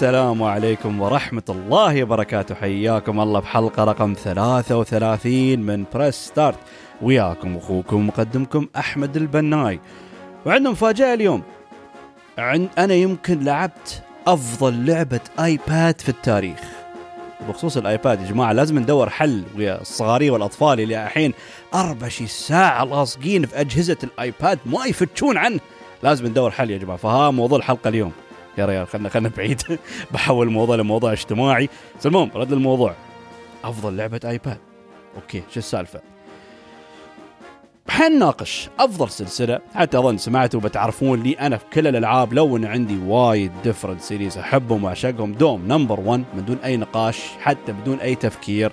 السلام عليكم ورحمة الله وبركاته. حياكم الله بحلقة رقم 33 من Press Start وياكم أخوكم مقدمكم أحمد البناي. وعندنا مفاجأة اليوم. عن أنا يمكن لعبت أفضل لعبة آيباد في التاريخ. بخصوص الآيباد يا جماعة لازم ندور حل ويا الصغاري والأطفال اللي الحين 24 ساعة لاصقين في أجهزة الآيباد ما يفتكون عنه. لازم ندور حل يا جماعة. فها موضوع الحلقة اليوم. يا ريال خلنا خلنا بعيد. بحول الموضوع لموضوع اجتماعي. بس المهم رد الموضوع أفضل لعبة ايباد okay شو السالفة؟ حنناقش أفضل سلسلة. حتى أظن سمعتوا بتعرفون لي أنا في كل الألعاب لو إن عندي وايد different series أحبهم وأعشقهم. دوم number 1 من دون أي نقاش حتى بدون أي تفكير.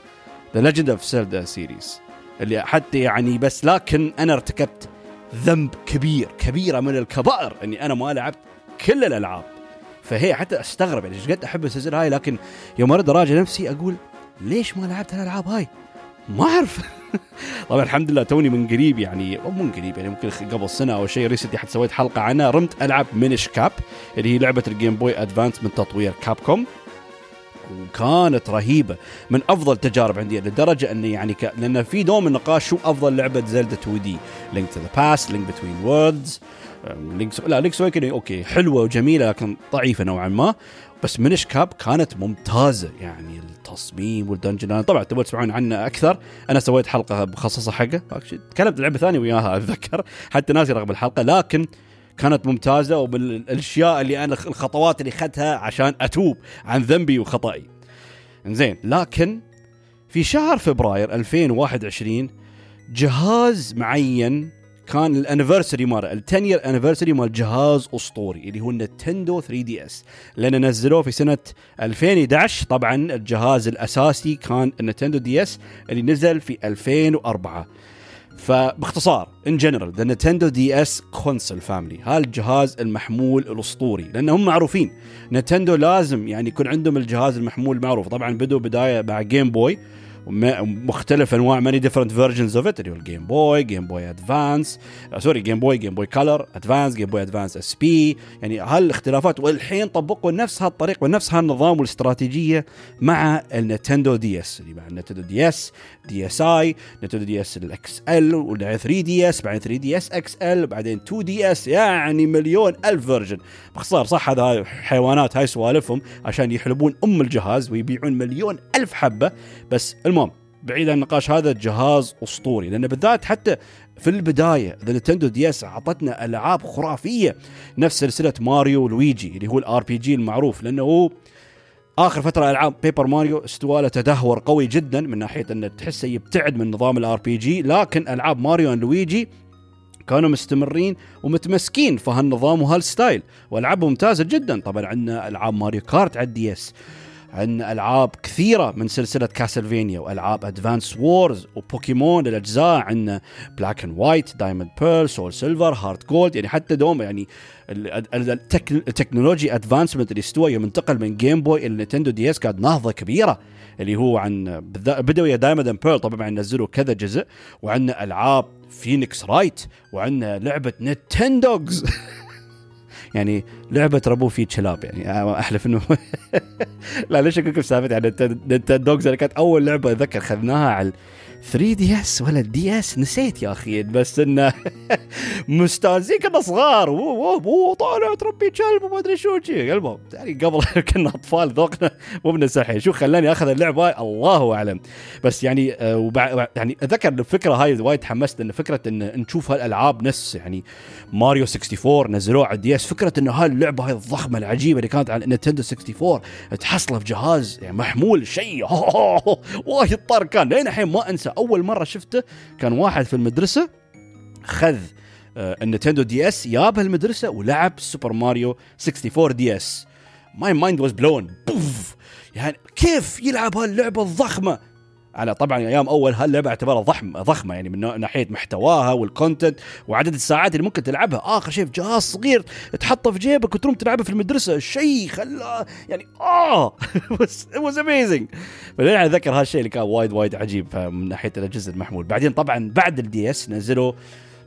The Legend of Zelda series اللي حتى يعني بس لكن أنا ارتكبت ذنب كبير كبيرة من الكبائر إني أنا ما لعبت كل الألعاب. فهي حتى استغرب يعني إيش قد أحب السلسله هاي؟ لكن يوم أرد أراجع نفسي أقول ليش ما لعبت الالعاب هاي؟ ما أعرف. طبعا الحمد لله توني من قريب يعني مو من قريب يعني ممكن قبل سنة أو شيء recently حتى سويت حلقة عنها رمت العب Minish Cap اللي هي لعبة ال Game Boy Advance من تطوير Capcom وكانت رهيبة من أفضل تجارب عندي لدرجة إني يعني ك... لأن في دوم النقاش شو أفضل لعبة Zelda 2D Link to the Past Link Between Worlds Link's لا Link's okay حلوة وجميلة لكن ضعيفة نوعا ما. بس Minish Cap كانت ممتازة يعني التصميم وال dungeon. طبعا تبغى تسمعون عنه أكثر. أنا سويت حلقة مخصصه حقه. تكلمت لعبة ثانية وياها أتذكر. حتى ناسي رقم الحلقة لكن كانت ممتازة وبالأشياء اللي أنا الخطوات اللي أخذتها عشان أتوب عن ذنبي وخطئي. زين لكن في شهر فبراير 2021 جهاز معين كان ال anniversary ماله ال 10 year anniversary مال جهاز أسطوري اللي هو ال Nintendo 3DS لأن نزلوه في سنة 2011 طبعا الجهاز الأساسي كان ال Nintendo DS اللي نزل في 2004 فباختصار in general the Nintendo DS console family هذا الجهاز المحمول الأسطوري. لأن هم معروفين Nintendo لازم يعني يكون عندهم الجهاز المحمول المعروف طبعا بدوا بداية مع Game Boy مختلف أنواع many different versions of it اللي هو ال Game Boy Game Boy Advance sorry Game Boy Game Boy Color Advance Game Boy Advance SP يعني هالاختلافات والحين طبقوا نفس هالطريق ونفس هالنظام والاستراتيجية مع ال Nintendo DS اللي مع ال Nintendo DS DSi Nintendo DS ال XL وبعدين 3 دي اس بعدين 3 دي اس إكس ال بعدين 2 دي اس يعني مليون ألف version باختصار صح هذا حيوانات هاي سوالفهم عشان يحلبون أم الجهاز ويبيعون مليون ألف حبة بس المهم بعيد عن النقاش هذا جهاز أسطوري. لأن بالذات حتى في البداية the Nintendo DS أعطتنا ألعاب خرافية نفس سلسلة ماريو ولويجي اللي هو ال RPG المعروف لأنه هو آخر فترة ألعاب Paper Mario استوى له تدهور قوي جدا من ناحية أنه تحسه يبتعد من نظام ال RPG لكن ألعاب ماريو لويجي كانوا مستمرين ومتمسكين في هالنظام وهال style وألعابهم ممتازة جدا. طبعا عندنا ألعاب Mario Kart على ال DS. عندنا ألعاب كثيرة من سلسلة Castlevania وألعاب Advance Wars وبوكيمون الأجزاء عندنا Black and White Diamond Pearl SoulSilver HeartGold يعني حتى دوم يعني ال technology advancement اللي استوى يوم انتقل من Game Boy إلى Nintendo DS كانت نهضة كبيرة اللي هو عن بدأوا يا Diamond and Pearl طبعا نزلوا كذا جزء وعندنا ألعاب Phoenix Wright وعندنا لعبة Nintendogs يعني لعبة تربوا في كلاب يعني أحلف إنه لا ليش أقول لكم سالفه يعني Nintendogs كانت أول لعبة اتذكر خذناها على 3 DS ولا DS؟ نسيت يا أخي بس إنه مستانسين كنا صغار. مو طالع تربي كلب وما أدري شو المهم يعني قبل كنا أطفال ذوقنا مو بصحي شو خلاني أخذ اللعبة؟ هاي الله أعلم. بس يعني آه وبع... يعني اتذكر الفكرة هاي وايد تحمست إن فكرة إن نشوف هالألعاب نفس يعني ماريو 64 نزلوه على ال DS. فكرة انه هاي اللعبه هاي الضخمة العجيبة اللي كانت على نينتندو 64 تحصله في جهاز يعني محمول شيء. وايد طر كان. لين الحين ما أنسى أول مرة شفته كان واحد في المدرسة خذ آه، النتندو DS يابها المدرسة ولعب Super Mario 64 DS. my mind was blown poof! يعني كيف يلعب هاللعبة الضخمة؟ على طبعا أيام أول هاللعبه اعتبرها ضخم ضخمة يعني من ناحية محتواها وال content وعدد الساعات اللي ممكن تلعبها. آخر شيء في جهاز صغير تحطه في جيبك وتروم تلعبه في المدرسة. شيء خلاه يعني آه! it was amazing فلين اتذكر هالشيء اللي كان وايد وايد عجيب من ناحية الأجهزة المحمول. بعدين طبعا بعد ال DS نزلوا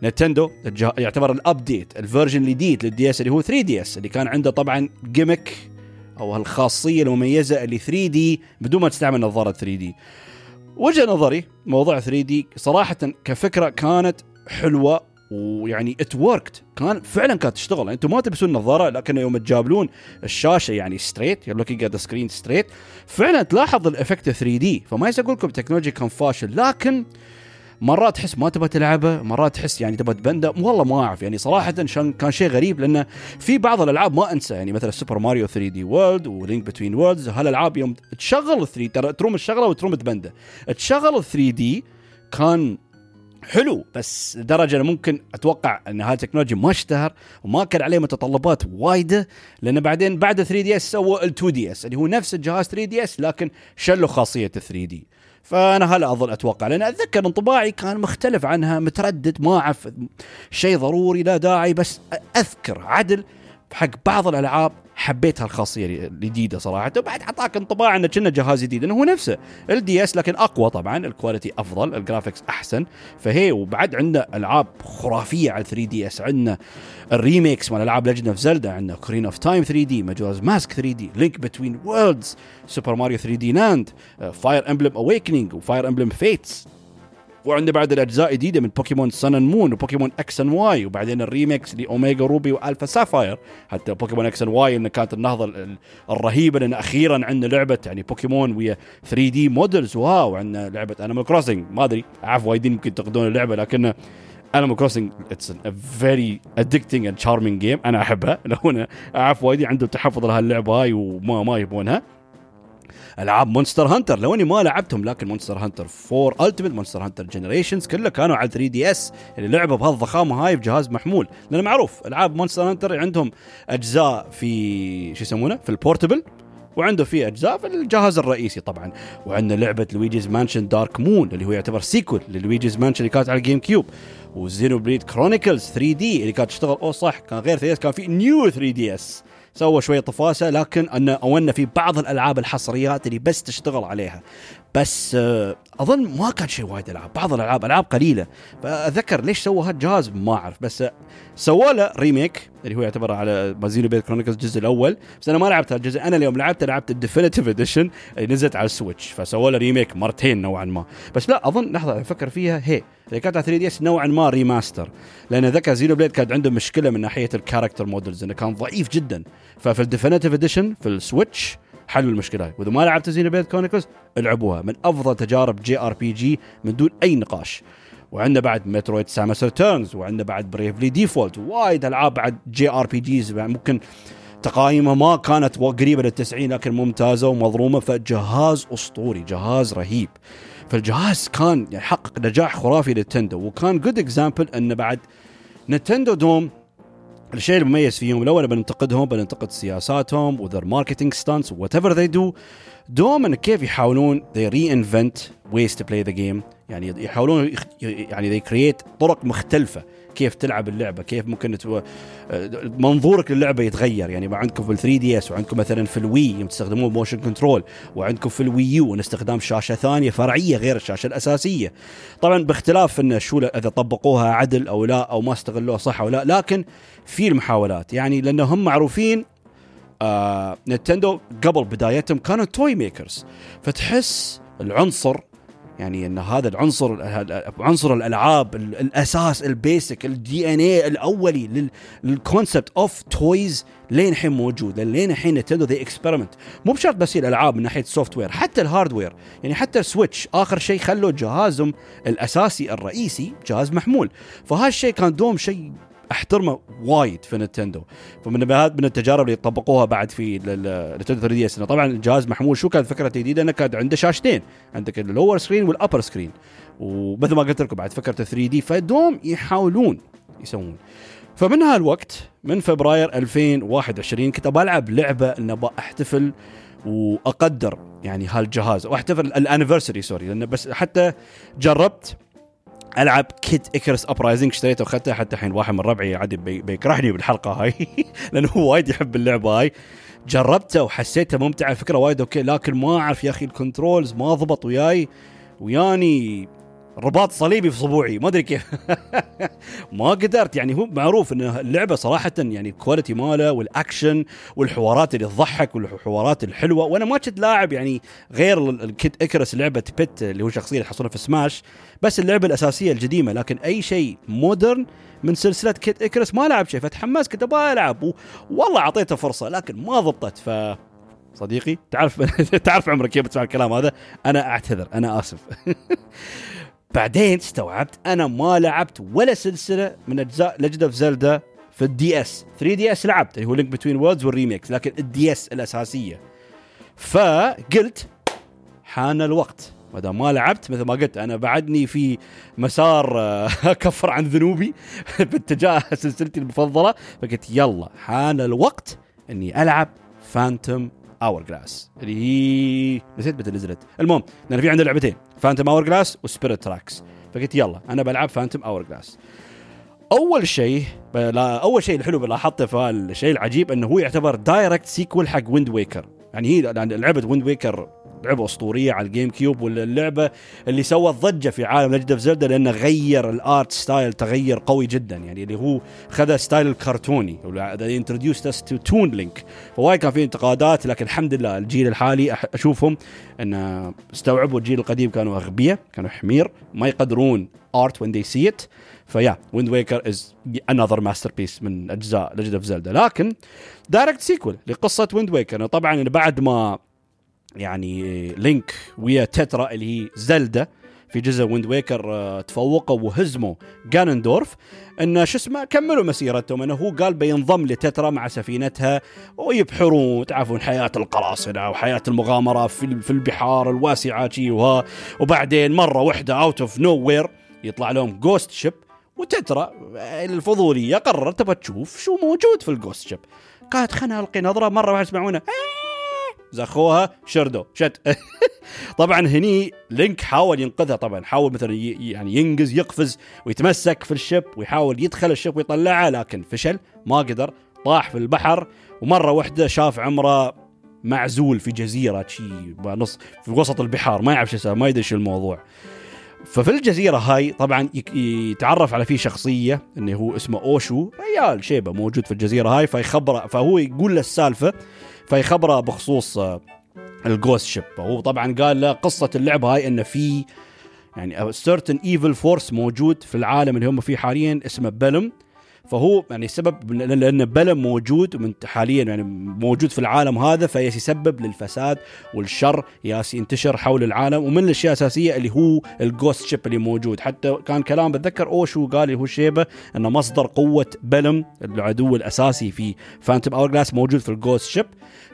نتندو يعتبر ال update ال version الجديد لل DS اللي هو 3 DS اللي كان عنده طبعا gimmick أو هالخاصية المميزة اللي 3 D بدون ما تستعمل نظارة 3 D وجهة نظري موضوع 3 D صراحة كفكرة كانت حلوة ويعني it worked كان فعلا كانت تشتغل. يعني أنتم ما تلبسون نظارة لكن يوم تجابلون الشاشة يعني straight you're looking at screen straight فعلا تلاحظ ال effect 3 D. فما يصير أقول لكم التكنولوجيا كان فاشل لكن مرات تحس ما تبغى تلعبه مرات تحس يعني تبغى تبنده. والله ما أعرف يعني صراحة كان شيء غريب لأنه في بعض الألعاب ما أنسى. يعني مثلا Super Mario 3 D World و Link Between Worlds هالألعاب يوم تشغل 3 D تروم الشغلة وتروم تبنده. تشغل 3 D كان حلو بس أنا ممكن أتوقع إن هذا التكنولوجيا ما اشتهر وما كان عليه متطلبات وايدة لأن بعدين بعد 3 DS سووا ال 2 DS اللي هو نفس الجهاز 3 DS لكن شلوا خاصية 3 D فأنا هلا أظل أتوقع؟ لأن أتذكر انطباعي كان مختلف عنها متردد ما أعرف شيء ضروري لا داعي بس أذكر عدل حق بعض الألعاب حبيت هالخاصية الجديده صراحة. وبعد اعطاك انطباع انه كنا جهاز جديد إنه هو نفسه. ال DS لكن أقوى طبعا ال quality أفضل ال graphics أحسن. فهي وبعد عندنا ألعاب خرافية على 3 DS عندنا ال remakes مال ألعاب Legend of Zelda عندنا Ocarina of Time 3 D Majora's Mask 3 D Link Between Worlds Super Mario 3 D Land Fire Emblem Awakening و Fire Emblem Fates وعندنا بعد الأجزاء جديده من Pokémon Sun and Moon و Pokémon X and Y وبعدين ال remakes ل Omega Ruby و Alpha Sapphire. حتى Pokémon X and Y انه كانت النهضة الرهيبة لأن أخيرا عندنا لعبة يعني بوكيمون ويا 3 D models wow عندنا لعبة Animal Crossing ما أدري أعرف وايدين يمكن ينتقدون اللعبة لكن Animal Crossing it's very addicting and charming game أنا أحبها. لو أنا أعرف وايدين عندهم تحفظ لهاللعبة هاي وما ما يبونها. ألعاب Monster Hunter. لو اني ما لعبتهم لكن Monster Hunter 4 Ultimate Monster Hunter Generations كله كانوا على 3 DS. اللي لعبه بهالضخامة هاي بجهاز محمول. لأن معروف ألعاب Monster Hunter عندهم أجزاء في شو يسمونه؟ في ال portable وعنده في أجزاء في الجهاز الرئيسي طبعا. وعندنا لعبة Luigi's Mansion Dark Moon اللي هو يعتبر sequel ل Luigi's Mansion اللي كانت على ال GameCube. و Xenoblade Chronicles 3 D اللي كانت تشتغل. أو صح كان غير 3 كان في New 3 DS سوى شوية طفاسة لكن أن أو في بعض الألعاب الحصريات اللي بس تشتغل عليها. بس آه، أظن ما كان شيء وايد ألعاب بعض الألعاب ألعاب قليلة. فأتذكر ليش سوى هالجهاز؟ ما أعرف بس سوى له remake اللي هو يعتبر على مال Xenoblade Chronicles الجزء الأول. بس أنا ما لعبت هالجزء. أنا اليوم لعبته لعبت ال Definitive Edition اللي نزلت على ال Switch فسوى له remake مرتين نوعا ما. بس لا أظن لحظة أفكر فيها. هي اللي كانت على 3 DS نوعا ما remaster لأن ذكر Xenoblade كان عنده مشكلة من ناحية ال character models إنه كان ضعيف جدا. ففي ال Definitive Edition في ال Switch حلوا المشكلة هاي. وإذا ما لعبت Xenoblade Chronicles العبوها. من أفضل تجارب JRPG من دون أي نقاش. وعندنا بعد Metroid Samus Returns وعندنا بعد Bravely Default وايد ألعاب بعد JRPGs. ممكن تقييمها ما كانت قريبة للتسعين لكن ممتازة ومظلومة. فجهاز أسطوري جهاز رهيب. فالجهاز كان يعني حقق نجاح خرافي لنتندو وكان good example انه بعد نتندو دوم الشيء المميز فيهم الأول بننتقدهم بننتقد سياساتهم و their marketing stance whatever they do دوم كيف يحاولون they reinvent ways to play the game. يعني يحاولون يعني they create طرق مختلفة كيف تلعب اللعبة كيف ممكن تو... منظورك للعبة يتغير. يعني عندكم في ال 3 DS وعندكم مثلا في ال Wii تستخدمون motion control وعندكم في ال Wii U استخدام شاشة ثانية فرعية غير الشاشة الأساسية. طبعا باختلاف إن شو إذا طبقوها عدل أو لا أو ما استغلوها صح أو لا لكن في المحاولات. يعني لانهم معروفين آه نتندو قبل بدايتهم كانوا toy makers فتحس العنصر يعني إن هذا العنصر عنصر الألعاب الأساس ال basic ال DNA الاولي لل concept of toys لين الحين موجود لين الحين Nintendo they experiment مو بشرط بس الألعاب من ناحية ال software حتى ال hardware يعني حتى ال Switch آخر شيء خلوا جهازهم الأساسي الرئيسي جهاز محمول. فهالشيء كان دوم شيء احترمه وايد في Nintendo. فمن من التجارب اللي طبقوها بعد في Nintendo 3DS. طبعا الجهاز محمول. شو كانت فكرته الجديدة؟ إنه كان عنده شاشتين. عندك ال lower screen وال upper screen ومثل ما قلت لكم بعد فكرة 3D فدوم يحاولون يسوون. فمن هالوقت من فبراير 2021 كنت ابى ألعب لعبة ان ابى أحتفل وأقدر يعني هالجهاز. واحتفل ال anniversary sorry. لأن بس حتى جربت ألعب Kid Icarus Uprising اشتريته وأخذته. حتى الحين واحد من ربعي عادي بيكرهني بالحلقة هاي. لأنه هو وايد يحب اللعبة هاي. جربته وحسيته ممتع. الفكرة وايد okay لكن ما أعرف يا أخي ال controls ما ضبط وياي. وياني رباط صليبي في صبوعي ما أدري كيف. ما قدرت يعني هو معروف إن اللعبة صراحة يعني ال quality ماله والاكشن والحوارات اللي تضحك والحوارات الحلوة. وأنا ما كنت لاعب يعني غير ال Kid Icarus لعبت Pit اللي هو شخصية اللي حصلها في سماش بس اللعبة الأساسية القديمة. لكن أي شيء modern من سلسلة Kid Icarus ما لعب شيء فتحمست كنت أبغى ألعب. والله أعطيته فرصة لكن ما ضبطت. ف صديقي تعرف تعرف عمرك كيف تسمع الكلام هذا؟ أنا أعتذر أنا آسف. بعدين استوعبت أنا ما لعبت ولا سلسلة من أجزاء Legend of Zelda في ال DS. 3DS لعبت اللي هو Link Between Worlds وال remakes لكن ال DS الأساسية. فقلت حان الوقت. ما دام ما لعبت مثل ما قلت أنا بعدني في مسار آه، كفر عن ذنوبي باتجاه سلسلتي المفضلة فقلت يلا حان الوقت إني ألعب Phantom Hourglass اللي هي نسيت متى نزلت المهم لأن في عندنا لعبتين. Phantom Hourglass و Spirit Tracks فقلت يلا أنا بلعب Phantom Hourglass أول شيء أول شيء الحلو لاحظته في الشيء العجيب إنه هو يعتبر direct sequel حق Wind Waker يعني هي لعبة Wind Waker لعبه أسطورية على ال GameCube واللعبة اللي سوت ضجة في عالم Legend of Zelda لأنه غير ال art style تغير قوي جدا. يعني اللي هو خذ style الكرتوني introduce us to Toon Link فوايد كان في انتقادات لكن الحمد لله الجيل الحالي أشوفهم أن استوعبوا الجيل القديم كانوا أغبياء كانوا حمير ما يقدرون art when they see it فيا Wind Waker is another masterpiece من أجزاء Legend of Zelda لكن direct sequel لقصة Wind Waker طبعا بعد ما يعني Link ويا Tetra اللي هي Zelda في جزء Wind Waker آه، تفوقوا وهزموا Ganondorf إن شو اسمه كملوا مسيرتهم. إنه هو قال بينضم ل Tetra مع سفينتها ويبحرون تعرفون حياة القراصنة وحياة المغامرة في في البحار الواسعة شي وها. وبعدين مرة واحدة out of nowhere يطلع لهم ghost ship و Tetra الفضولية قررت تبغى تشوف شو موجود في ال ghost ship قالت خلنا القي نظرة مرة واحدة يسمعونه زخوها شردو شت. طبعا هني Link حاول ينقذها طبعا حاول مثلا يعني ينقز يقفز ويتمسك في ال ship ويحاول يدخل ال ship ويطلعه لكن فشل ما قدر طاح في البحر ومرة واحدة شاف عمره معزول في جزيرة شي نص في وسط البحار ما يعرف شو ما يدري شو الموضوع. ففي الجزيرة هاي طبعا يتعرف على فيه شخصية انه هو اسمه Oshus ريال شيبة موجود في الجزيرة هاي فيخبره فهو يقول له السالفة فيخبره بخصوص آه، ال ghost ship. وهو طبعا قال له قصة اللعبه هاي إنه في يعني certain evil force موجود في العالم اللي هم فيه حاليا اسمه Bellum فهو يعني سبب لأن Bellum موجود من حاليا يعني موجود في العالم هذا فيسبب للفساد والشر ياس ينتشر حول العالم ومن الأشياء الأساسية اللي هو ال ghost ship اللي موجود. حتى كان كلام بتذكر Oshus قال هو شيبة إنه مصدر قوة Bellum العدو الأساسي في Phantom Hourglass موجود في ال ghost ship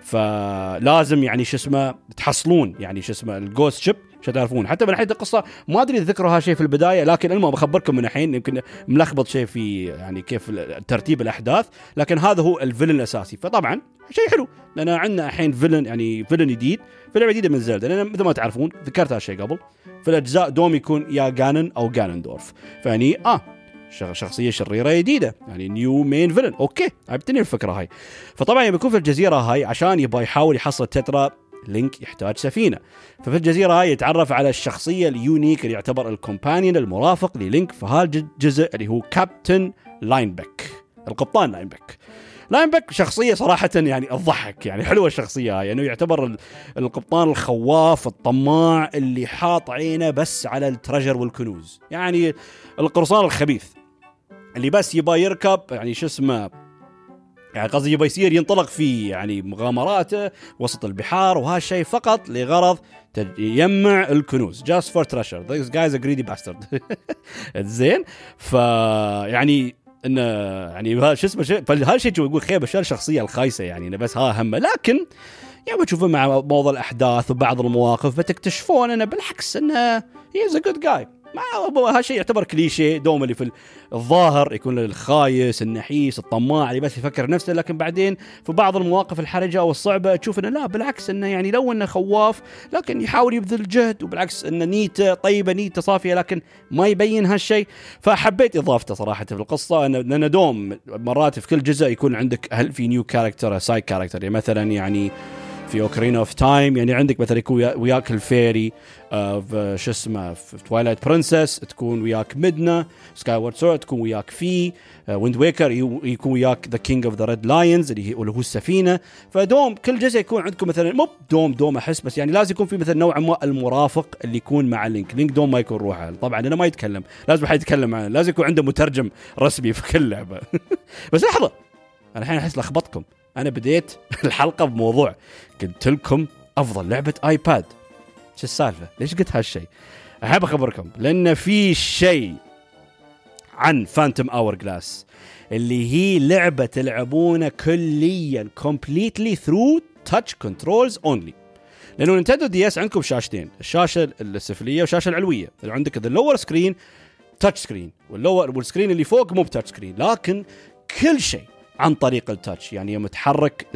فلازم يعني شو اسمه تحصلون يعني شو اسمه ال ghost ship عشان تعرفون حتى من ناحية القصة ما أدري ذكروا هالشيء في البداية لكن المهم بخبركم من الحين يمكن ملخبط شيء في يعني كيف ترتيب الأحداث لكن هذا هو ال villain الأساسي. فطبعا شيء حلو لأن عندنا الحين villain يعني villain جديد في لعبه جديده من Zelda لأن مثل ما تعرفون ذكرت هالشيء قبل في الأجزاء دوم يكون يا Ganon أو Ganondorf فيعني آه شخصية شريرة جديدة يعني new main villain okay عجبتني الفكرة هاي. فطبعا بيكون في الجزيرة هاي عشان يبغى يحاول يحصل Tetra Link يحتاج سفينة. ففي الجزيرة هاي يتعرف على الشخصية ال unique اللي يعتبر ال companion المرافق ل Link في هالجزء اللي هو Captain Linebeck القبطان Linebeck. Linebeck شخصية صراحة يعني تضحك يعني حلوة الشخصية هاي يعني يعتبر القبطان الخواف الطماع اللي حاط عينه بس على ال treasure والكنوز. يعني القرصان الخبيث اللي بس يبغى يركب يعني شو اسمه يعني قصدي يبغى يصير ينطلق في يعني مغامراته وسط البحار وهالشيء فقط لغرض يجمع الكنوز. just for treasure this guy's a greedy bastard زين؟ ف يعني انه يعني شو اسمه فهالشيء يقول خيب الشر الشخصية الخايسة يعني إنه بس ها همه لكن يعني بتشوفون مع موضوع الأحداث وبعض المواقف بتكتشفون إنه بالعكس إنه he is a good guy ما هالشيء يعتبر كليشيه دوم اللي في الظاهر يكون الخايس النحيس الطماع اللي بس يفكر نفسه لكن بعدين في بعض المواقف الحرجة أو الصعبة تشوف إنه لا بالعكس إنه يعني لو إنه خواف لكن يحاول يبذل جهد وبالعكس إنه نيته طيبة نيته صافية لكن ما يبين هالشيء فحبيت إضافته صراحة في القصة لأن دوم مرات في كل جزء يكون عندك هل في new character side character يعني مثلا يعني في Ocarina of Time يعني عندك مثلا يكون وياك ال fairy آه، في شو اسمه في Twilight Princess تكون وياك Midna Skyward Sword تكون وياك في Wind Waker يكون وياك the King of the Red Lions اللي هو السفينة. فدوم كل جزء يكون عندكم مثلا مو دوم دوم أحس بس يعني لازم يكون في مثلا نوعا ما المرافق اللي يكون مع Link Link دوم ما يكون روحه. طبعا أنا ما يتكلم. لازم حد يتكلم معه. لازم يكون عنده مترجم رسمي في كل لعبة. بس لحظة. أنا الحين أحس لخبطكم. أنا بديت الحلقة بموضوع. قلت لكم أفضل لعبة iPad. شو السالفة؟ ليش قلت هالشيء؟ أحب أخبركم لأن في شيء عن Phantom Hourglass اللي هي لعبة تلعبونه كليا completely through touch controls only لأنه Nintendo DS عندكم شاشتين الشاشة السفلية والشاشة العلوية. اللي عندك ال lower screen touch screen وال lower وال screen اللي فوق مو ب touch screen لكن كل شيء عن طريق ال touch. يعني يوم تحرك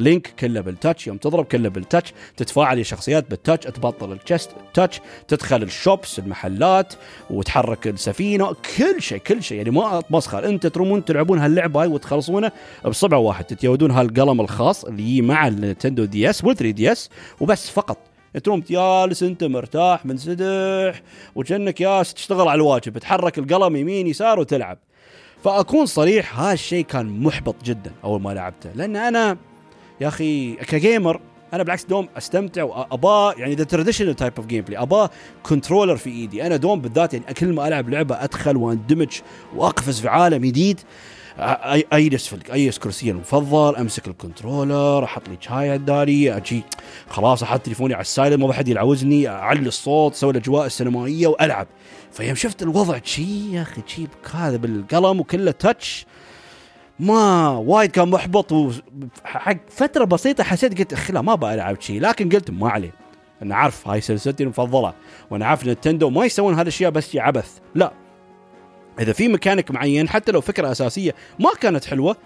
Link كله بال touch يوم تضرب كله بال touch تتفاعل الشخصيات بال touch تبطل ال chest touch تدخل ال shops المحلات وتحرك السفينة كل شيء كل شيء. يعني ما مسخر. انت ترومون تلعبون هاللعبة هاي وتخلصونه بصبع واحد تتيودون هالقلم الخاص اللي يجي مع ال Nintendo DS وال 3DS وبس فقط. تروم جالس انت مرتاح منسدح وكانك ياس تشتغل على الواجب. تحرك القلم يمين يسار وتلعب. فأكون صريح هالشيء كان محبط جدا أول ما لعبته. لأن أنا يا أخي ك gamer أنا بالعكس دوم أستمتع واباه يعني the traditional type of gameplay اباه controller في إيدي. أنا دوم بالذات يعني كل ما ألعب لعبة أدخل وأندمج وأقفز في عالم جديد. اجلس في اجلس كرسي المفضل أمسك ال controller أحط لي شاي عدالي أجي خلاص أحط تليفوني على ال silent ما حد يعوزني أعلي الصوت أسوي الأجواء السينمائية وألعب. فيوم شفت الوضع شي يا أخي شي هذا بالقلم وكله touch ما وايد كان محبط وحق فترة بسيطة حسيت قلت أخي لا ما بلعب شي. لكن قلت ما عليه. أنا عارف هاي سلسلتي المفضلة. وأنا عارف Nintendo ما يسوون هالأشياء بس عبث. لا. إذا في ميكانيك معين حتى لو فكرة أساسية ما كانت حلوة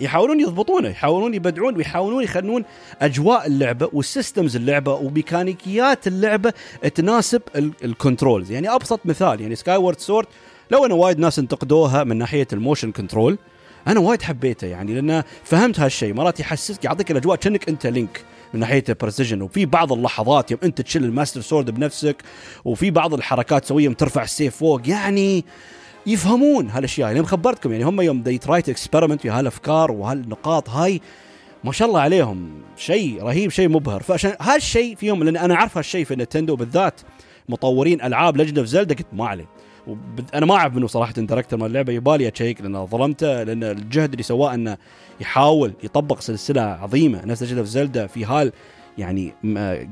يحاولون يضبطونه يحاولون يبدعون ويحاولون يخلون أجواء اللعبة وال systems اللعبة وميكانيكيات اللعبة تناسب ال controls يعني أبسط مثال يعني Skyward Sword لو أنا وايد ناس انتقدوها من ناحية ال motion control أنا وايد حبيته يعني لأن فهمت هالشيء مرات يحسسك يعطيك الأجواء كأنك أنت Link من ناحية ال precision وفي بعض اللحظات يوم أنت تشيل ال Master Sword بنفسك وفي بعض الحركات تسويها ترفع السيف فوق. يعني يفهمون هالأشياء. يعني خبرتكم يعني هم يوم they try experiment في هالأفكار وهالنقاط هاي ما شاء الله عليهم. شيء رهيب شيء مبهر. فعشان هالشيء فيهم لأن أنا أعرف هالشيء في Nintendo بالذات. مطورين ألعاب Legend of Zelda قلت ما عليه. أنا ما أعرف منه صراحة director مال اللعبة يبالي اشيك لأنه ظلمته لأن الجهد اللي سواه أنه يحاول يطبق سلسلة عظيمة. نفس Legend of Zelda في هال يعني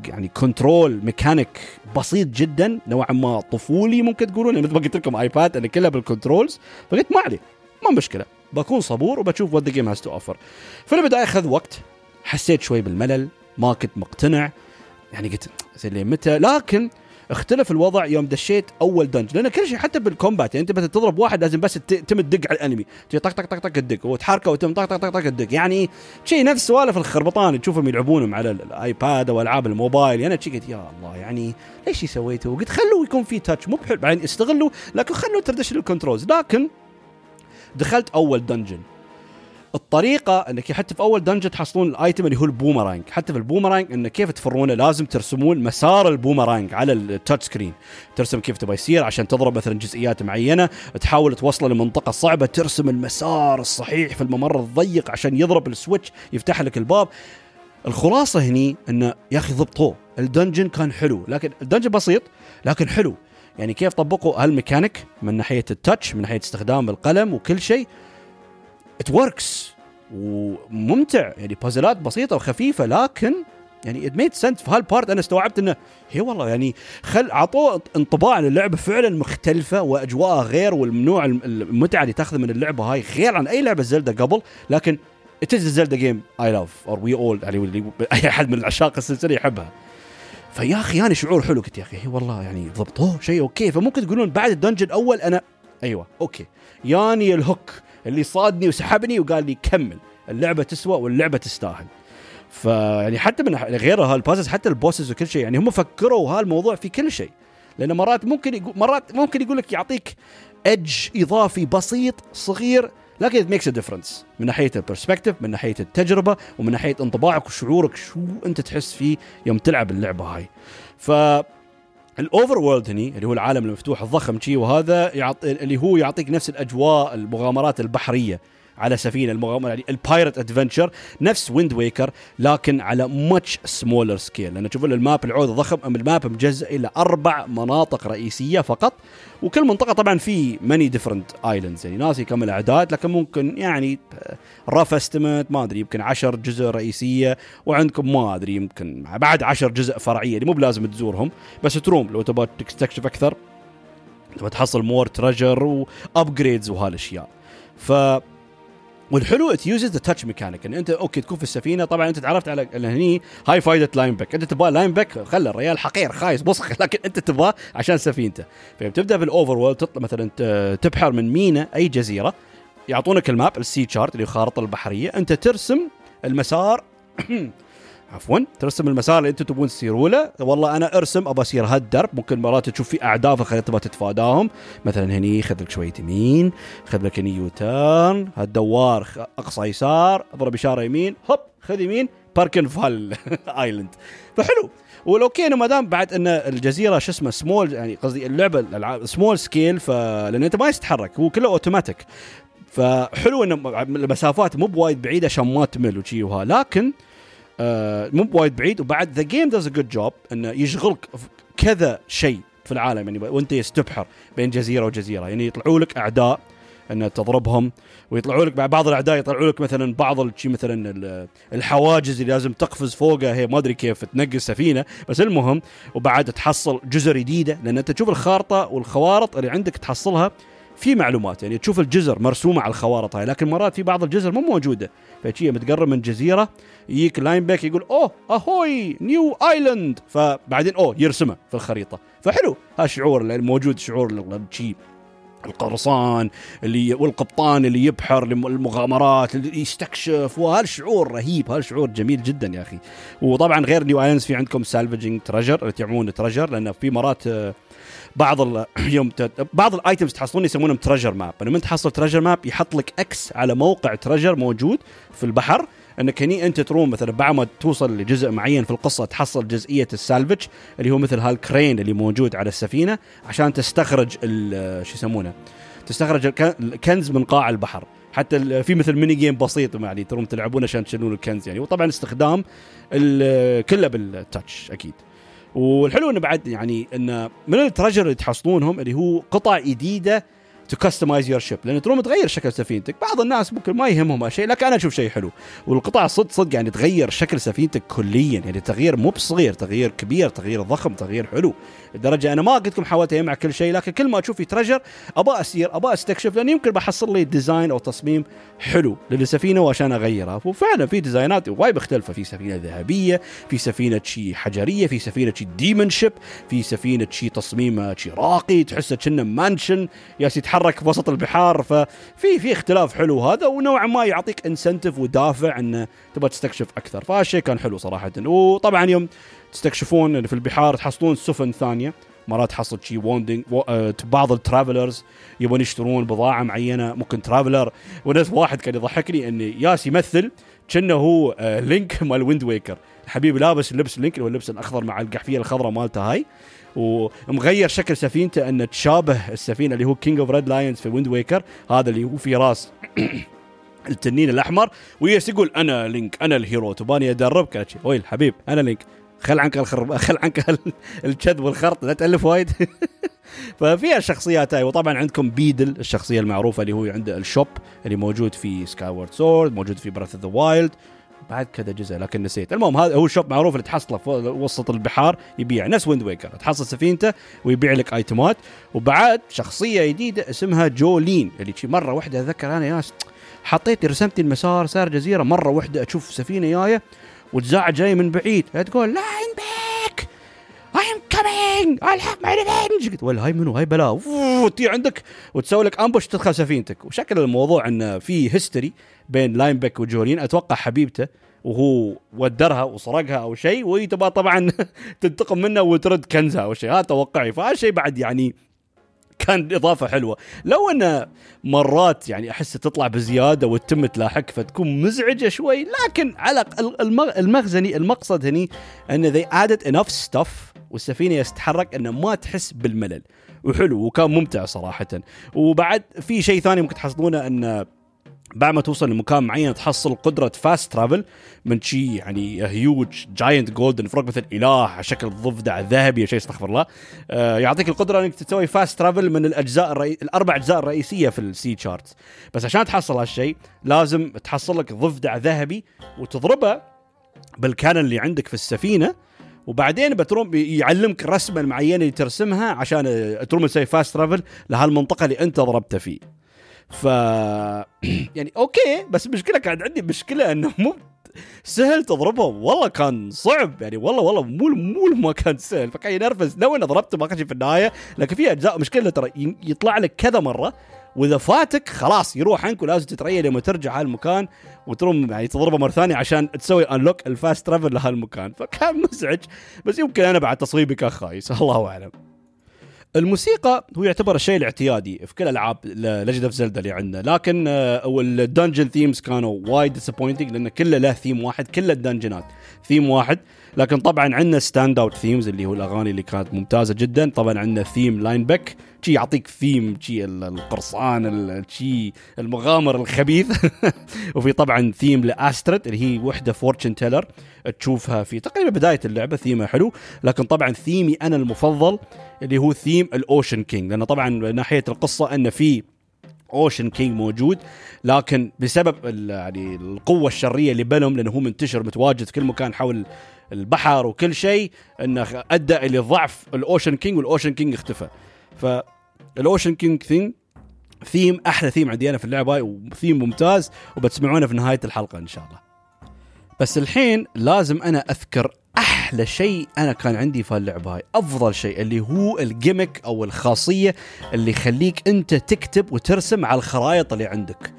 يعني control mechanic بسيط جدا نوعا ما طفولي ممكن تقولون مثل ما قلت لكم iPad أنا كلها بال controls فقلت ما عليه ما مشكلة. بكون صبور وبشوف what the game has to offer في البداية أخذ وقت حسيت شوي بالملل ما كنت مقتنع. يعني قلت زين متى؟ لكن اختلف الوضع يوم دشيت أول dungeon لأن كل شيء حتى بال combat يعني أنت بس تضرب واحد لازم بس تم تدق على ال enemy. طق طق طق طق تدق وتحركه وتم طق طق طق طق تدق يعني شيء نفس سوالف الخربطان تشوفهم يلعبونهم على ال iPad أو ألعاب الموبايل. يعني شي قلت يا الله يعني ليش سويتوا؟ قلت خلوا يكون في touch مو بحلو بعدين استغلوا لكن خلوا traditional controls لكن دخلت أول dungeon الطريقة إنك حتى في أول dungeon تحصلون ال item اللي هو البومرانج حتى في البومرانج إنه كيف تفرونه لازم ترسمون مسار البومرانج على ال touch screen ترسم كيف تبغى يصير عشان تضرب مثلا جزئيات معينة تحاول توصله لمنطقة صعبة ترسم المسار الصحيح في الممر الضيق عشان يضرب ال switch يفتح لك الباب. الخلاصة هني إنه يا أخي ضبطوه. ال dungeon كان حلو لكن ال dungeon بسيط لكن حلو. يعني كيف طبقوا هالميكانيك من ناحية ال touch من ناحية استخدام القلم وكل شيء. it works وممتع. يعني puzzleات بسيطة وخفيفة لكن يعني it made sense في هال part أنا استوعبت إنه هي والله يعني خل أعطوه انطباع عن اللعبة فعلا مختلفة وأجواءها غير والنوع المتعة اللي تاخذه من اللعبة هاي غير عن أي لعبة Zelda قبل. لكن it is Zelda game I love or we all يعني أي أحد من العشاق السلسلة يحبها. فيا أخي يعني شعور حلو. قلت يا أخي هي والله يعني ضبطوه شيء okay. فممكن تقولون بعد ال dungeon الأول أنا أيوه okay. ياني ال hook. اللي صادني وسحبني وقال لي كمل اللعبة تسوى واللعبة تستاهل. فيعني حتى من غير هال puzzles حتى ال bosses وكل شيء يعني هم فكروا هالموضوع في كل شيء. لأن مرات ممكن يقول مرات ممكن يقول لك يعطيك edge إضافي بسيط صغير لكن makes a difference. من ناحية ال perspective من ناحية التجربة ومن ناحية انطباعك وشعورك شو أنت تحس فيه يوم تلعب اللعبة هاي. ف ال overworld هني اللي هو العالم المفتوح الضخم شي وهذا يعطي اللي هو يعطيك نفس الأجواء المغامرات البحرية. على سفينة المغامرة. يعني ال pirate adventure نفس Wind Waker لكن على much smaller scale لأن تشوفون ال map العود ضخم أم ال map مجزء إلى أربع مناطق رئيسية فقط. وكل منطقة طبعا في many different islands يعني ناسي كم الأعداد لكن ممكن يعني rough estimate ما أدري يمكن 10 جزر رئيسية. وعندكم ما أدري يمكن بعد 10 جزر فرعية. يعني مو بلازم تزورهم. بس تروم لو تبغى تستكشف أكثر تبغى تحصل more treasure و upgrades وهالأشياء. ف والحلو it uses the touch mechanic ان أنت okay تكون في السفينة طبعا أنت تعرفت على هني هاي فايده Linebeck أنت تبغى Linebeck خلى الريال حقير خايس بصخ. لكن أنت تبغاه عشان سفينته. فبتبدأ بال overworld تطلع مثلا تبحر من مينا أي جزيرة يعطونك ال map ال sea chart اللي خارطة البحرية. أنت ترسم المسار عفوا. ترسم المسار اللي أنتم تبون تسيروا له. والله أنا أرسم ابى أسير هالدرب. ممكن مرات تشوف في أعداء في الخريطة تبغى تتفاداهم. مثلا هني خذ لك شوية يمين. خذ لك هني U-turn هالدوار أقصى يسار. أضرب إشارة يمين. هوب خذ يمين. parking في ال island. فحلو. وال okay انه ما دام بعد إن الجزيرة شو اسمه سمول يعني قصدي اللعبة الالعاب small scale فلان أنت ما يتحرك هو كله اوتوماتيك فحلو إنه المسافات مو بوايد بعيدة عشان ما تمل وشي وها. لكن آه مو بوايد بعيد وبعد the game does a good job إنه يشغلك كذا شيء في العالم يعني وأنت تبحر بين جزيرة وجزيرة. يعني يطلعوا لك أعداء إن تضربهم ويطلعوا لك بعض الأعداء يطلعوا لك مثلا بعض الشيء مثلا الحواجز اللي لازم تقفز فوقها هي ما أدري كيف تنقل سفينه بس المهم وبعد تحصل جزر جديدة لأن أنت تشوف الخارطة والخوارط اللي عندك تحصلها في معلومات يعني تشوف الجزر مرسومة على الخوارط هاي لكن مرات في بعض الجزر مو موجودة. فشي متقرب من جزيره يجيك Linebeck يقول أوه أهوي new island. فبعدين أوه يرسمه في الخريطة. فحلو هالشعور الموجود شعور شي القرصان اللي والقبطان اللي يبحر المغامرات اللي يستكشف وهالشعور رهيب هالشعور جميل جدا يا أخي. وطبعا غير new islands في عندكم salvaging treasure اللي تعملون treasure لأن في مرات آه، بعض ال... يوم ت... بعض ال items تحصلون يسمونهم treasure map لما تحصل treasure map يحط لك X على موقع treasure موجود في البحر. إنك هني أنت تروم مثلا بعد ما توصل لجزء معين في القصة تحصل جزئية ال salvage اللي هو مثل هال crane اللي موجود على السفينة عشان تستخرج شو يسمونه؟ تستخرج الكنز من قاع البحر. حتى في مثل mini game بسيط يعني تروم تلعبون عشان تشيلون الكنز يعني. وطبعا استخدام كله بال touch أكيد. والحلو إنه بعد يعني إنه من ال treasure اللي تحصلونهم اللي هو قطع جديده to customize your ship لأن تروم تغير شكل سفينتك. بعض الناس ممكن ما يهمهم هالشيء لكن أنا أشوف شيء حلو. والقطع صدق صدق يعني تغير شكل سفينتك كليا. يعني تغيير مو بصغير تغيير كبير تغيير ضخم تغيير حلو. لدرجة أنا ما قلت لكم حاولت أجمع كل شيء لكن كل ما أشوف في treasure ابى أسير ابى أستكشف لأن يمكن بحصل لي design أو تصميم حلو للسفينة وعشان أغيرها. وفعلا في design ات وايد مختلفة. في سفينة ذهبية في سفينة شي حجرية في سفينة شي demon ship في سفينة شي تصميم شي راقي تحسه كأنه mansion ياس يتحرك في وسط البحار ففي في اختلاف حلو هذا ونوعا ما يعطيك incentive ودافع انه تبغى تستكشف أكثر. فهالشيء كان حلو صراحة. وطبعا يوم تستكشفون في البحار تحصلون سفن ثانية. مرات تحصل شي wandering آه، بعض ال travelers يبون يشترون بضاعة معينة ممكن traveler. وناس واحد كان يضحكني إن ياس يمثل كأنه هو لينك مال Wind Waker الحبيب لابس لبس لينك اللي هو اللبس الأخضر مع القحفية الخضراء مالته هاي. ومغير شكل سفينته أن تشابه السفينة اللي هو King of Red Lions في Wind Waker هذا اللي هو في راس التنين الأحمر. ويس يقول أنا لينك أنا ال hero. تباني ادربك ويل حبيب أنا لينك. خل عنك الخرب خل عنك الكذب والخرط لا تألف وايد. ففيها الشخصيات هاي. وطبعا عندكم Beedle الشخصية المعروفة اللي هو عنده ال shop اللي موجود في Skyward Sword موجود في Breath of the Wild بعد كذا جزء لكن نسيت. المهم هذا هو shop معروف اللي تحصله في وسط البحار يبيع. نفس Wind Waker تحصل سفينته ويبيع لك item ات وبعد شخصية جديدة اسمها جولين اللي شي مرة واحدة أتذكر أنا ياس حطيت رسمت المسار صار جزيرة مرة واحدة أشوف سفينة جاية وتزعج جاي من بعيد. تقول Linebeck I am coming I have my revenge قلت ولا هاي منو؟ هاي بلا. وتيي عندك وتسوي لك ambush تدخل سفينتك. وشكل الموضوع انه في history بين Linebeck وجولين أتوقع حبيبته وهو ودرها وسرقها أو شيء وهي تبغى طبعا تنتقم منه وترد كنزها أو شيء. هذا توقعي. فهذا شيء بعد يعني كان إضافة حلوة. لو انه مرات يعني أحس تطلع بزيادة وتتم تلاحق فتكون مزعجة شوي لكن على المغزى يعني المقصد هني إن they added enough stuff والسفينة تتحرك أنه ما تحس بالملل. وحلو وكان ممتع صراحة. وبعد في شيء ثاني ممكن تحصلونه انه بعد ما توصل لمكان معين تحصل قدرة fast travel من شي يعني huge giant golden frog مثل إله على شكل ضفدع ذهبي شيء استغفر الله. آه يعطيك القدرة أنك تسوي fast travel من الأجزاء الرئي... الأربع أجزاء الرئيسية في ال sea charts بس عشان تحصل هالشيء لازم تحصل لك ضفدع ذهبي وتضربه بال cannon اللي عندك في السفينة. وبعدين بتروم يعلمك الرسمه المعينه اللي ترسمها عشان تروم تسوي fast travel لهالمنطقة اللي أنت ضربته فيه. ف يعني okay بس المشكلة كانت عندي مشكلة إنه مو سهل تضربه والله كان صعب. يعني والله والله مو مو ما كان سهل. فكان ينرفز. لو انه ضربته ما كان في النهاية. لكن في أجزاء مشكلة ترى يطلع لك كذا مرة. وإذا فاتك خلاص يروح عنك ولازم تتريى لما ترجع هالمكان وتروم يعني تضربه مرة ثانية عشان تسوي unlock ال fast travel لهالمكان. فكان مزعج. بس يمكن أنا بعد تصويبي كان خايس. الله أعلم. الموسيقى هو يعتبر الشيء الاعتيادي في كل ألعاب Legend of Zelda اللي عندنا. لكن ال dungeon themes كانوا وايد disappointing لأن كله له ثيم واحد كل ال dungeon ات theme واحد. لكن طبعا عندنا stand out themes اللي هو الأغاني اللي كانت ممتازة جدا. طبعا عندنا theme Linebeck شي يعطيك ثيم شي القرصان شي المغامر الخبيث. وفي طبعا theme Astrid اللي هي وحدة fortune teller تشوفها في تقريبا بداية اللعبة ثيمها حلو. لكن طبعا ثيمي أنا المفضل اللي هو theme ال Ocean King لأنه طبعا ناحية القصة إنه في Ocean King موجود. لكن بسبب يعني القوة الشريرة اللي بينهم لأنه هو منتشر متواجد في كل مكان حول البحر وكل شيء إنه أدى إلى ضعف ال Ocean King وال Ocean King اختفى. فال Ocean King theme theme أحلى ثيم عندي أنا في اللعبة وثيم ممتاز وبتسمعونه في نهاية الحلقة إن شاء الله. بس الحين لازم أنا أذكر أحلى شيء أنا كان عندي في اللعبة هاي. أفضل شيء اللي هو ال gimmick أو الخاصية اللي يخليك أنت تكتب وترسم على الخرائط اللي عندك.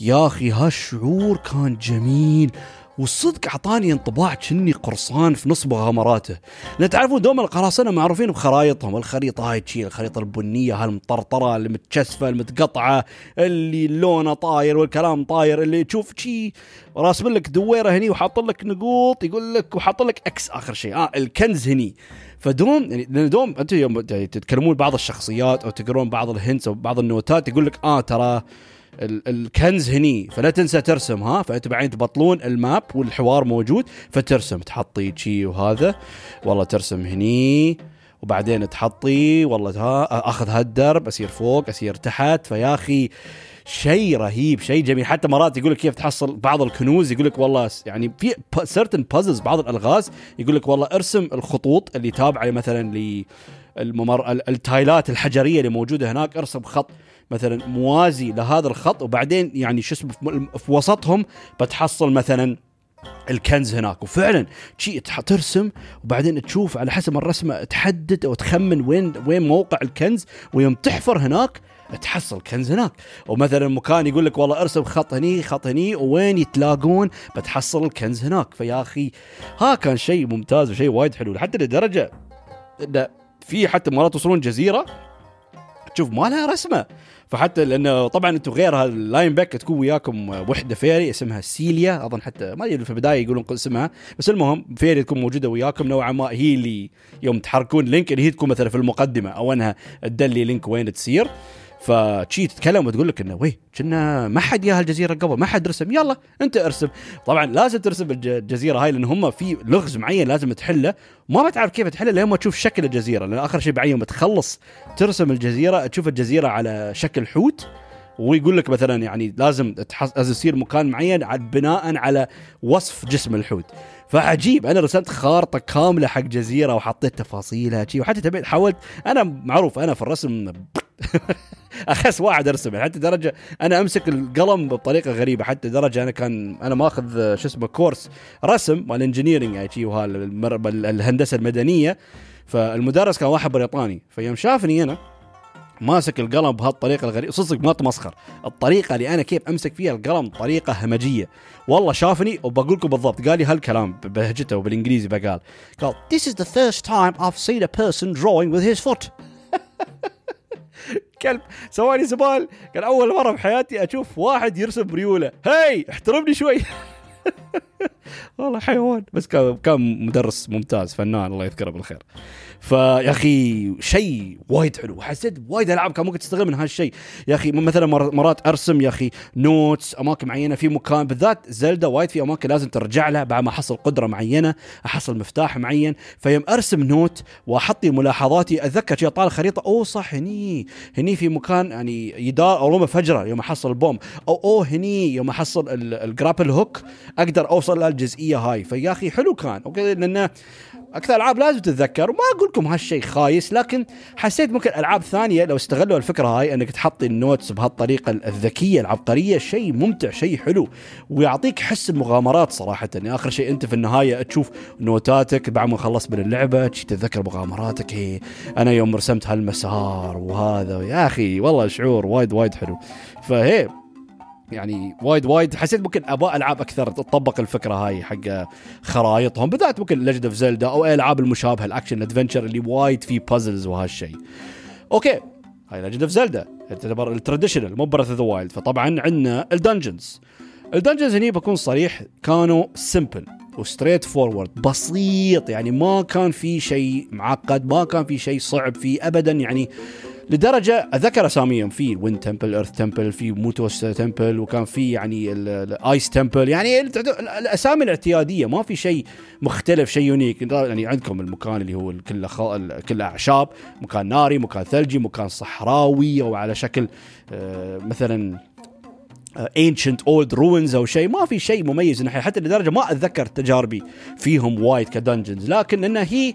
يا أخي هالشعور كان جميل. والصدق أعطاني انطباع كني قرصان في نص مغامراته لأن تعرفون دوم القراصنة معروفين بخرايطهم الخريطة هاي تشي الخريطة البنية هالمطرطره المتشسفه المتقطعة اللي لونه طاير والكلام طاير اللي تشوف شي راسم لك دويرة هني وحاط لك نقوط يقول لك وحاط لك X آخر شيء آه الكنز هني. فدوم يعني دوم أنتم يوم تتكلمون بعض الشخصيات أو تقرون بعض ال hints أو بعض ال note ات يقول لك آه ترى الكنز هني فلا تنسى ترسم ها؟ فأنت بعدين تبطلون ال map والحوار موجود فترسم تحطي شي وهذا والله ترسم هني وبعدين تحطي والله ها أخذ هالدرب اصير فوق اصير تحت فيا أخي شيء رهيب شيء جميل. حتى مرات يقول لك كيف تحصل بعض الكنوز يقول لك والله يعني في سيرتن بازلز بعض الألغاز يقول لك والله ارسم الخطوط اللي تابعة مثلا للممر التايلات الحجرية اللي موجودة هناك ارسم خط مثلا موازي لهذا الخط وبعدين يعني شو اسمه في وسطهم بتحصل مثلا الكنز هناك. وفعلا شيء ترسم وبعدين تشوف على حسب الرسمة تحدد أو تخمن وين وين موقع الكنز ويوم تحفر هناك تحصل كنز هناك. ومثلا مكان يقول لك والله ارسم خط هني خط هني وين يتلاقون بتحصل الكنز هناك. فيا أخي ها كان شيء ممتاز وشيء وايد حلو حتى لدرجة انه في حتى مرات توصلون جزيرة تشوف ما لها رسمة. فحتى لأنه طبعا أنتم غير ال Linebeck تكون وياكم وحدة fairy اسمها Ciela. أظن حتى ما أدري في البداية يقولون اسمها. بس المهم fairy تكون موجودة وياكم نوعا ما. هي اللي يوم تحركون Link اللي هي تكون مثلا في المقدمة أو أنها تدلي Link وين تصير. فتشي تتكلم وتقول لك إنه وي كنه ما حد يا هالجزيرة قبل ما حد رسم يلا أنت ارسم. طبعا لازم ترسم الجزيرة هاي لأن هم في لغز معين لازم تحله. ما بتعرف كيف تحله لين ما تشوف شكل الجزيرة لأن آخر شيء بعدين تخلص ترسم الجزيرة تشوف الجزيرة على شكل حوت ويقول لك مثلا يعني لازم لازم يصير مكان معين بناء على وصف جسم الحوت. فعجيب. أنا رسمت خارطة كاملة حق جزيرة وحطيت تفاصيلها شي وحتى تبيت حاولت أنا معروف أنا في الرسم أخس واحد أرسم حتى درجه أنا أمسك القلم بطريقة غريبة حتى درجة أنا كان أنا ماخذ شو اسمه كورس رسم مال engineering يعني شي الهندسة المدنية. فالمدرس كان واحد بريطاني. فيوم شافني أنا ماسك القلم بهالطريقة الغريبة. صدق ما تمسخر. الطريقة اللي أنا كيف أمسك فيها القلم طريقة همجية. والله شافني وبقول لكم بالضبط قال لي هالكلام بلهجته وبالإنجليزي بقال. قال This is the first time I've seen a person drawing with his foot. كلب سوالي زبال. كان أول مرة بحياتي أشوف واحد يرسم ريولة. هاي احترمني شوي. والله حيوان. بس كان مدرس ممتاز فنان الله يذكره بالخير. فيا أخي شيء وايد حلو. حسيت وايد ألعاب كان ممكن تستغل من هالشيء يا أخي مثلا مرات أرسم يا أخي notes أماكن معينة في مكان بالذات Zelda وايد في أماكن لازم ترجع لها بعد ما احصل قدرة معينة احصل مفتاح معين. فيوم أرسم note وأحط ملاحظاتي أتذكر شيء طالع خريطة oh صح هني هني في مكان يعني يدار أو حفرة يوم احصل ال bomb. أو oh هني يوم احصل ال grapple hook. أقدر أوصل للجزئيه هاي. فيا أخي حلو كان. okay لأنه أكثر ألعاب لازم تتذكر. وما أقول لكم هالشيء خايس لكن حسيت ممكن ألعاب ثانية لو استغلوا الفكرة هاي إنك تحط ال notes بهالطريقة الذكية العبقرية. شيء ممتع شيء حلو ويعطيك حس المغامرات صراحة. يعني آخر شيء أنت في النهاية تشوف note اتك بعد ما خلصت من اللعبة تتذكر مغامراتك. هي إيه، أنا يوم رسمت هالمسار وهذا. يا أخي والله شعور وايد وايد حلو. فهي يعني وايد وايد حسيت ممكن أبغى ألعاب أكثر تطبق الفكرة هاي حق خرائطهم بالذات ممكن Legend of Zelda أو الالعاب المشابهة ال action adventure اللي وايد في puzzles وهالشيء. okay هاي Legend of Zelda تعتبر ال traditional مو Breath of the Wild فطبعا عندنا ال dungeons. ال dungeons هني بكون صريح كانوا simple و straightforward بسيط يعني ما كان في شيء معقد ما كان في شيء صعب فيه ابدا يعني لدرجة أذكر اساميهم في Wind Temple Earth Temple في Mutoh's Temple وكان في يعني ال Ice Temple يعني الأسامي الاعتيادية ما في شيء مختلف شيء unique يعني عندكم المكان اللي هو كله. كله أعشاب مكان ناري مكان ثلجي مكان صحراوي أو على شكل آه، مثلا ancient old ruins أو شيء ما في شيء مميز حتى لدرجة ما أتذكر تجاربي فيهم وايد ك dungeons لكن انها هي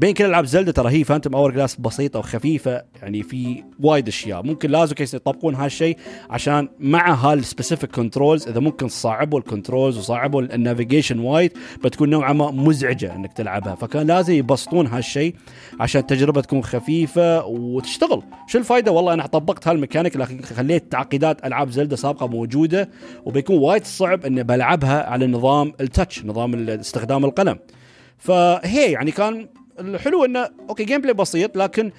بين كل ألعاب زلدا ترى هي Phantom Hourglass بسيطة وخفيفة يعني في وايد أشياء. ممكن لازم in case يطبقون هالشيء عشان مع هال specific controls إذا ممكن صعبوا ال controls وصعبوا ال navigation وايد بتكون نوعا ما مزعجة إنك تلعبها. فكان لازم يبسطون هالشيء عشان التجربة تكون خفيفة وتشتغل. شو الفائده والله أنا طبقت هالميكانيك لكن خليت تعقيدات ألعاب زلدا سابقة موجودة وبيكون وايد صعب إني بلعبها على نظام ال touch نظام استخدام القلم. فهي يعني كان الحلو إنه okay gameplay بسيط لكن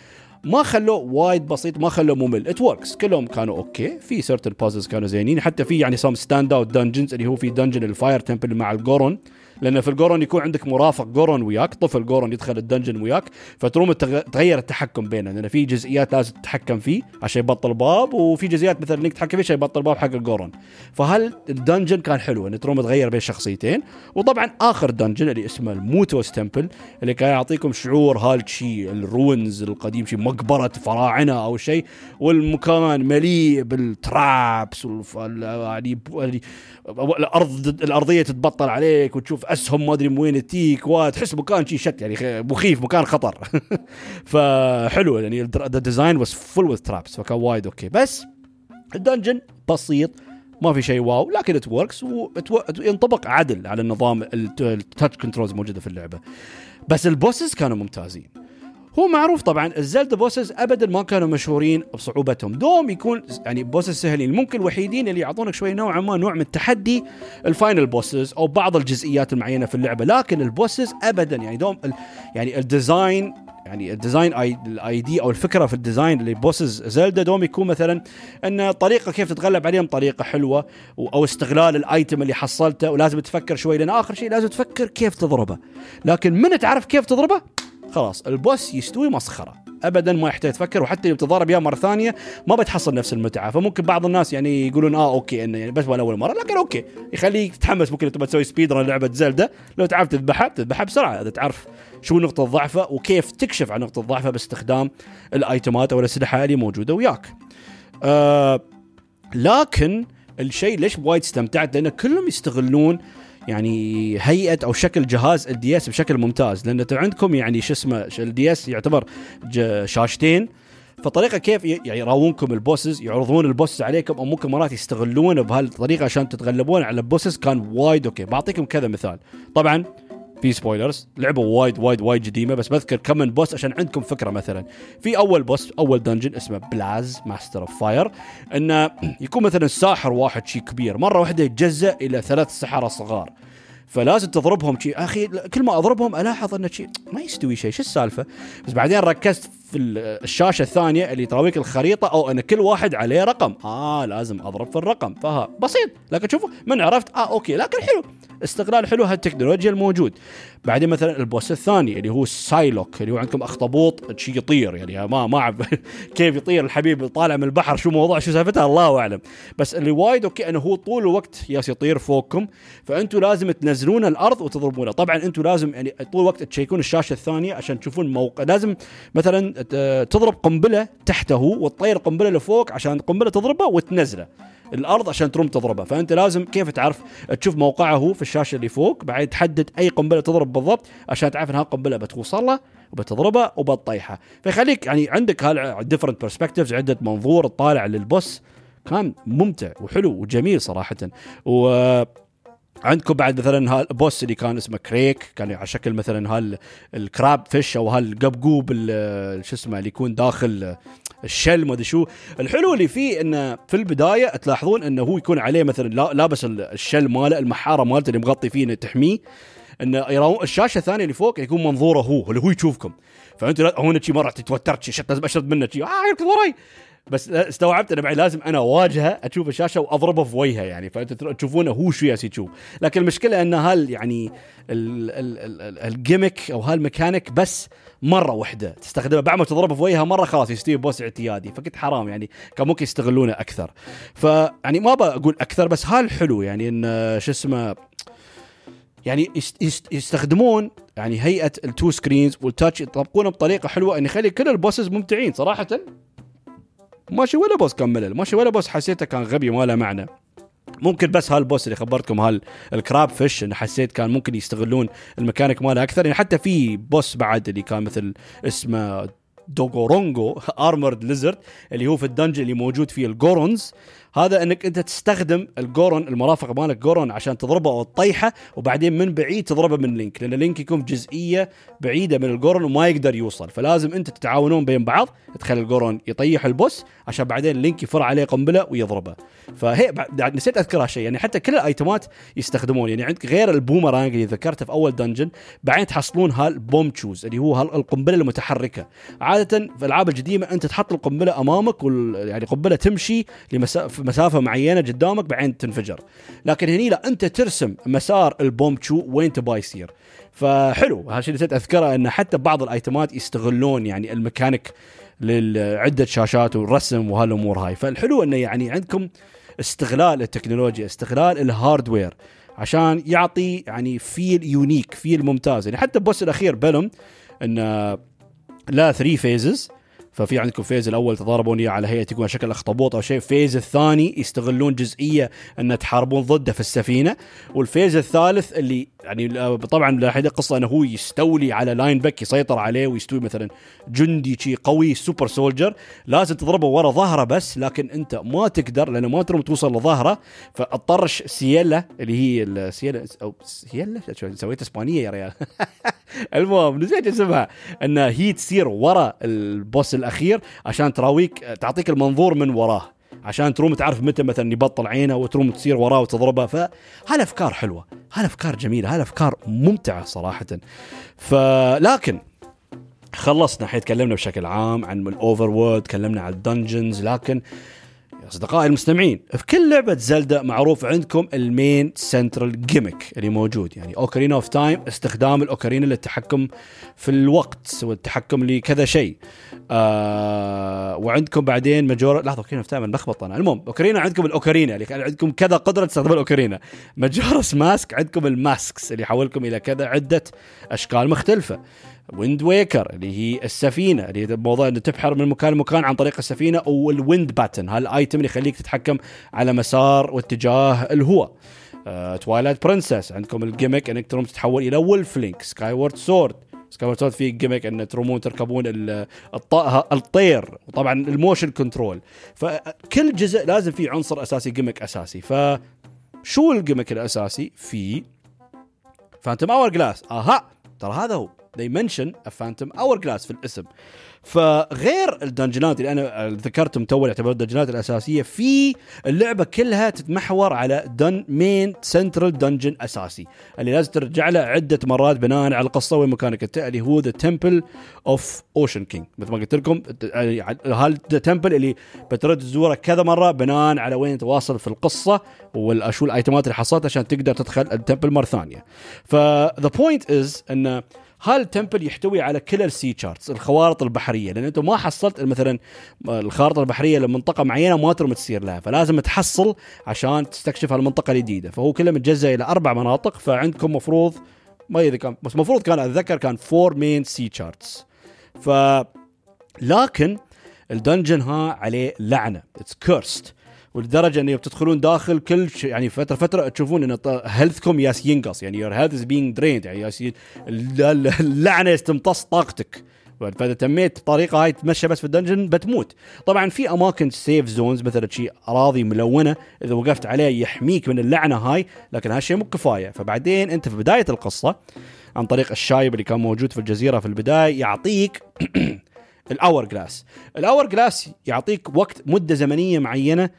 ما خلوه وايد بسيط ما خلوه ممل. it works كلهم كانوا okay. في certain puzzles كانوا زينين. حتى في يعني some standout dungeons اللي هو في dungeon ال Fire Temple مع الجورون لأن في الجورون يكون عندك مرافق جورون وياك طفل جورون يدخل ال dungeon وياك فتروم تغير التحكم بينه لأن في جزئيات لازم تتحكم فيه عشان يبطل باب وفي جزئيات مثلا إنك تتحكم فيه عشان يبطل باب حق الجورون فهل ال dungeon كان حلو إن تروم تغير بين شخصيتين؟ وطبعا آخر dungeon اللي اسمه Mutoh's Temple اللي كان يعطيكم شعور هالشي ال ruins القديم شيء مقبرة فراعنة أو شيء والمكان مليء بال traps يعني الأرض الأرضية تتبطل عليك وتشوف أسهم ما أدري من وين تجيك وتحس مكان شي shit يعني مخيف مكان خطر. فحلو يعني the design was full with traps فكان وايد okay. بس ال dungeon بسيط ما في شيء wow لكن it works وينطبق عدل على النظام ال touch controls الموجوده في اللعبة. بس ال bosses كانوا ممتازين. هو معروف طبعا الزلدا bosses ابدا ما كانوا مشهورين بصعوبتهم. دوم يكون يعني bosses سهلين ممكن الوحيدين اللي يعطونك شوي نوعا ما نوع من التحدي ال final bosses أو بعض الجزئيات المعينة في اللعبة لكن ال bosses ابدا. يعني دوم يعني ال design يعني ال design اي ال idea أو الفكرة في ال design اللي bosses زلدا دوم يكون مثلا إن طريقة كيف تتغلب عليهم طريقة حلوة أو استغلال ال item اللي حصلته ولازم تفكر شوي لأن آخر شيء لازم تفكر كيف تضربه. لكن من تعرف كيف تضربه؟ خلاص ال boss يستوي مسخرة. ابدا ما يحتاج تفكر وحتى لو تضارب اياه مرة ثانية ما بتحصل نفس المتعة. فممكن بعض الناس يعني يقولون آه okay إنه يعني بس أول مرة لكن okay. يخليك تتحمس ممكن تبغى تسوي speedrun لعبة زلدة. لو تعرف تذبحها تذبحها بسرعة. إذا تعرف شو نقطة ضعفه وكيف تكشف عن نقطة ضعفه باستخدام الأيتمات أو الأسلحة اللي موجودة وياك. آه لكن الشيء ليش وايد استمتعت؟ لأن كلهم يستغلون يعني هيئة أو شكل جهاز ال DS بشكل ممتاز لأن عندكم يعني شو اسمه ال DS يعتبر شاشتين. فطريقة كيف يعني يراونكم ال bosses يعرضون ال bosses عليكم أو ممكن مرات يستغلون بهالطريقة عشان تتغلبون على ال bosses كان وايد okay. بعطيكم كذا مثال. طبعا في spoilers لعبة وايد وايد وايد قديمة بس بذكر كم من boss عشان عندكم فكرة مثلا. في أول boss أول dungeon اسمه Blaaz Master of Fire انه يكون مثلا ساحر واحد شي كبير مرة واحدة يتجزأ إلى ثلاث سحرة صغار. فلازم تضربهم شي. أخي كل ما أضربهم ألاحظ انه شي ما يستوي شيء شو السالفة؟ بس بعدين ركزت في الشاشة الثانية اللي تراويك الخريطة أو أن كل واحد عليه رقم. آه لازم أضرب في الرقم. فها بسيط. لكن شوفوا من عرفت؟ آه okay. لكن حلو. استغلال حلو هالتكنولوجيا الموجود. بعدين مثلا ال boss الثاني اللي هو ال Cyclok اللي هو عندكم أخطبوط شي يطير. يعني ما ما أعرف كيف يطير الحبيب طالع من البحر شو موضوع شو سالفتها الله أعلم. بس اللي وايد okay أنه هو طول الوقت ياس يطير فوقكم. فانتم لازم تنزلون الأرض وتضربونه. طبعا أنتم لازم يعني طول الوقت تـ check ون الشاشة الثانية عشان تشوفون موقع. لازم مثلا تضرب قنبلة تحته وتطير قنبلة لفوق عشان القنبله تضربه وتنزله. الأرض عشان تروم تضربه. فأنت لازم كيف تعرف؟ تشوف موقعه في الشاشة اللي فوق بعدين تحدد أي قنبلة تضرب بالضبط عشان تعرف إن هالقنبله بتوصل له وبتضربه وبتطيحه. فيخليك يعني عندك different perspectives عدة منظور تطالع لل boss. كان ممتع وحلو وجميل صراحة. و عندكم بعد مثلا هال boss اللي كان اسمه Crayk كان على شكل مثلا هال ال crab fish أو هالقبقوب شو اسمه اللي يكون داخل الشل ما أدري شو. الحلو اللي فيه إنه في البداية تلاحظون إنه هو يكون عليه مثلا لابس الشل ماله المحارة مالته اللي مغطي فيه إنه تحميه إنه الشاشة الثانية اللي فوق يكون منظوره هو اللي هو يشوفكم. فأنت هون شي مرة توترت شي لازم أشرد منه شي آه يركض وراي. بس استوعبت إنه بعد لازم أنا أواجهه أشوف الشاشة وأضربه في وجهه يعني. فأنت تشوفونه هو شو ياس يشوف. لكن المشكلة إن هال يعني الجيمك أو هالميكانيك بس مرة واحدة تستخدمها بعد ما تضربه في وجهها مرة خلاص يستوي boss اعتيادي. فكنت حرام يعني كان ممكن يستغلونه أكثر. فيعني ما بقول أكثر بس هالحلو يعني إن شو اسمه يعني يستخدمون يعني هيئة ال two screens وال touch يطبقونه بطريقة حلوة إن يخلي كل ال bosses ممتعين صراحة. ماشي ولا boss كان ملل ماشي ولا boss حسيته كان غبي ما له معنى. ممكن بس هال boss اللي خبرتكم هال ال crab fish اللي حسيت كان ممكن يستغلون الميكانيك ماله أكثر. يعني حتى في boss بعد اللي كان مثل اسمه Dongorongo armored lizard اللي هو في ال dungeon اللي موجود فيه الجورونز هذا إنك أنت تستخدم الجورون المرافق مالك جورون عشان تضربه أو تطيحه وبعدين من بعيد تضربه من لينك لأن لينك يكون جزئية بعيدة من الجورون وما يقدر يوصل. فلازم أنت تتعاونون بين بعض تخلي الجورون يطيح ال boss عشان بعدين لينك يفر عليه قنبلة ويضربه. فهي بعد نسيت اذكر شيء يعني حتى كل الأيتمات يستخدمون يعني عندك غير البومرانج اللي ذكرته في أول dungeon بعدين تحصلون هال bombchus اللي هو القنبله المتحركة. عادة في الألعاب القديمه أنت تحط القنبلة أمامك وال يعني قنبلة تمشي لمسافه معينة قدامك بعدين تنفجر. لكن هني لا أنت ترسم مسار ال bombchu وين تبغى يصير. فحلو هالشيء نسيت أذكره انه حتى بعض الأيتمات يستغلون يعني الميكانيك لعده شاشات والرسم وهالأمور هاي. فالحلو إنه يعني عندكم استغلال التكنولوجيا استغلال ال hardware عشان يعطي يعني feel unique feel ممتاز. يعني حتى ال boss الأخير Bellum انه لا 3 phases ففي عندكم phase الأول تضاربون على هيئة يكون شكل أخطبوط أو شيء. phase الثاني يستغلون جزئية إن تحاربون ضده في السفينة وال phase الثالث اللي يعني طبعا لاحظ القصة أنه هو يستولي على Linebeck يسيطر عليه ويستوي مثلا جندي شي قوي super soldier لازم تضربه ورا ظهره بس لكن أنت ما تقدر لأنه ما تروم توصل لظهره. فاضطر Ciela اللي هي ال Ciela أو Ciela؟ سويت؟ إسبانية يا ريال. المهم نسيت اسمها. أن هي تصير ورا ال boss الأخير عشان تراويك تعطيك المنظور من وراه. عشان تروم تعرف متى مثلا يبطل عينه وتروم تصير وراه وتضربه. فهالافكار حلوة. هالافكار جميلة. هالافكار ممتعة صراحة. فلكن خلصنا. الحين تكلمنا بشكل عام عن ال overworld تكلمنا عن ال dungeons لكن أصدقائي المستمعين في كل لعبة Zelda معروف عندكم ال main central gimmick اللي موجود يعني Ocarina of Time استخدام الاوكارينا للتحكم في الوقت والتحكم لكذا شيء. آه وعندكم بعدين Majora لحظة Ocarina of Time لخبط أنا. المهم اوكارينا عندكم الاوكارينا اللي يعني عندكم كذا قدرة تستخدمون الاوكارينا Majora's Mask عندكم ال masks اللي يحولكم إلى كذا عدة أشكال مختلفة. Wind Waker اللي هي السفينة اللي هي موضوع إنه تبحر من مكان لمكان عن طريق السفينة وال wind baton هال item اللي يخليك تتحكم على مسار واتجاه الهواء Twilight Princess عندكم ال gimmick إنك تروم تتحول إلى wolf Link Skyward Sword Skyward Sword فيه gimmick إن ترومون تركبون الطير وطبعا ال motion control فكل جزء لازم فيه عنصر أساسي gimmick أساسي. ف شو ال gimmick الأساسي؟ في Phantom Hourglass أها ترى هذا هو. They mention a phantom hourglass في الاسم. فغير ال dungeon ات اللي أنا ذكرتهم تو يعتبرون ال dungeon ات الأساسية في اللعبة كلها تتمحور على the main central dungeon أساسي. اللي لازم ترجع له عدة مرات بناء على القصة وين مكانك أنت اللي هو the temple of Ocean King مثل ما قلت لكم هذا ال temple اللي بترد تزوره كذا مرة بناء على وين تواصل في القصة وشو ال item ات اللي حصلتها عشان تقدر تدخل ال temple مرة ثانية. ف the point is انه هال temple يحتوي على كل ال sea charts الخوارط البحرية؟ لأن أنت ما حصلت مثلا الخارطة البحرية لمنطقه معينة ما تروم تسير لها فلازم تحصل عشان تستكشف هالمنطقة الجديدة. فهو كله متجزء إلى أربع مناطق فعندكم مفروض ما اذا كان بس المفروض كان أتذكر كان four main sea charts ف لكن ال dungeon ها عليه لعنة. it's cursed ولدرجة أنه بتدخلون داخل كل شيء يعني فترة فترة تشوفون أن health كم يالس ينقص يعني your health being drained يعني يالسة اللعنة تمتص طاقتك. فإذا تميت الطريقة هاي تمشى بس في ال dungeon بتموت. طبعا في أماكن safe zones مثلا شيء أراضي ملونة إذا وقفت عليه يحميك من اللعنة هاي لكن هالشيء مو كفاية. فبعدين أنت في بداية القصة عن طريق الشايب اللي كان موجود في الجزيرة في البداية يعطيك ال hourglass ال hourglass يعطيك وقت مدة زمنية معينة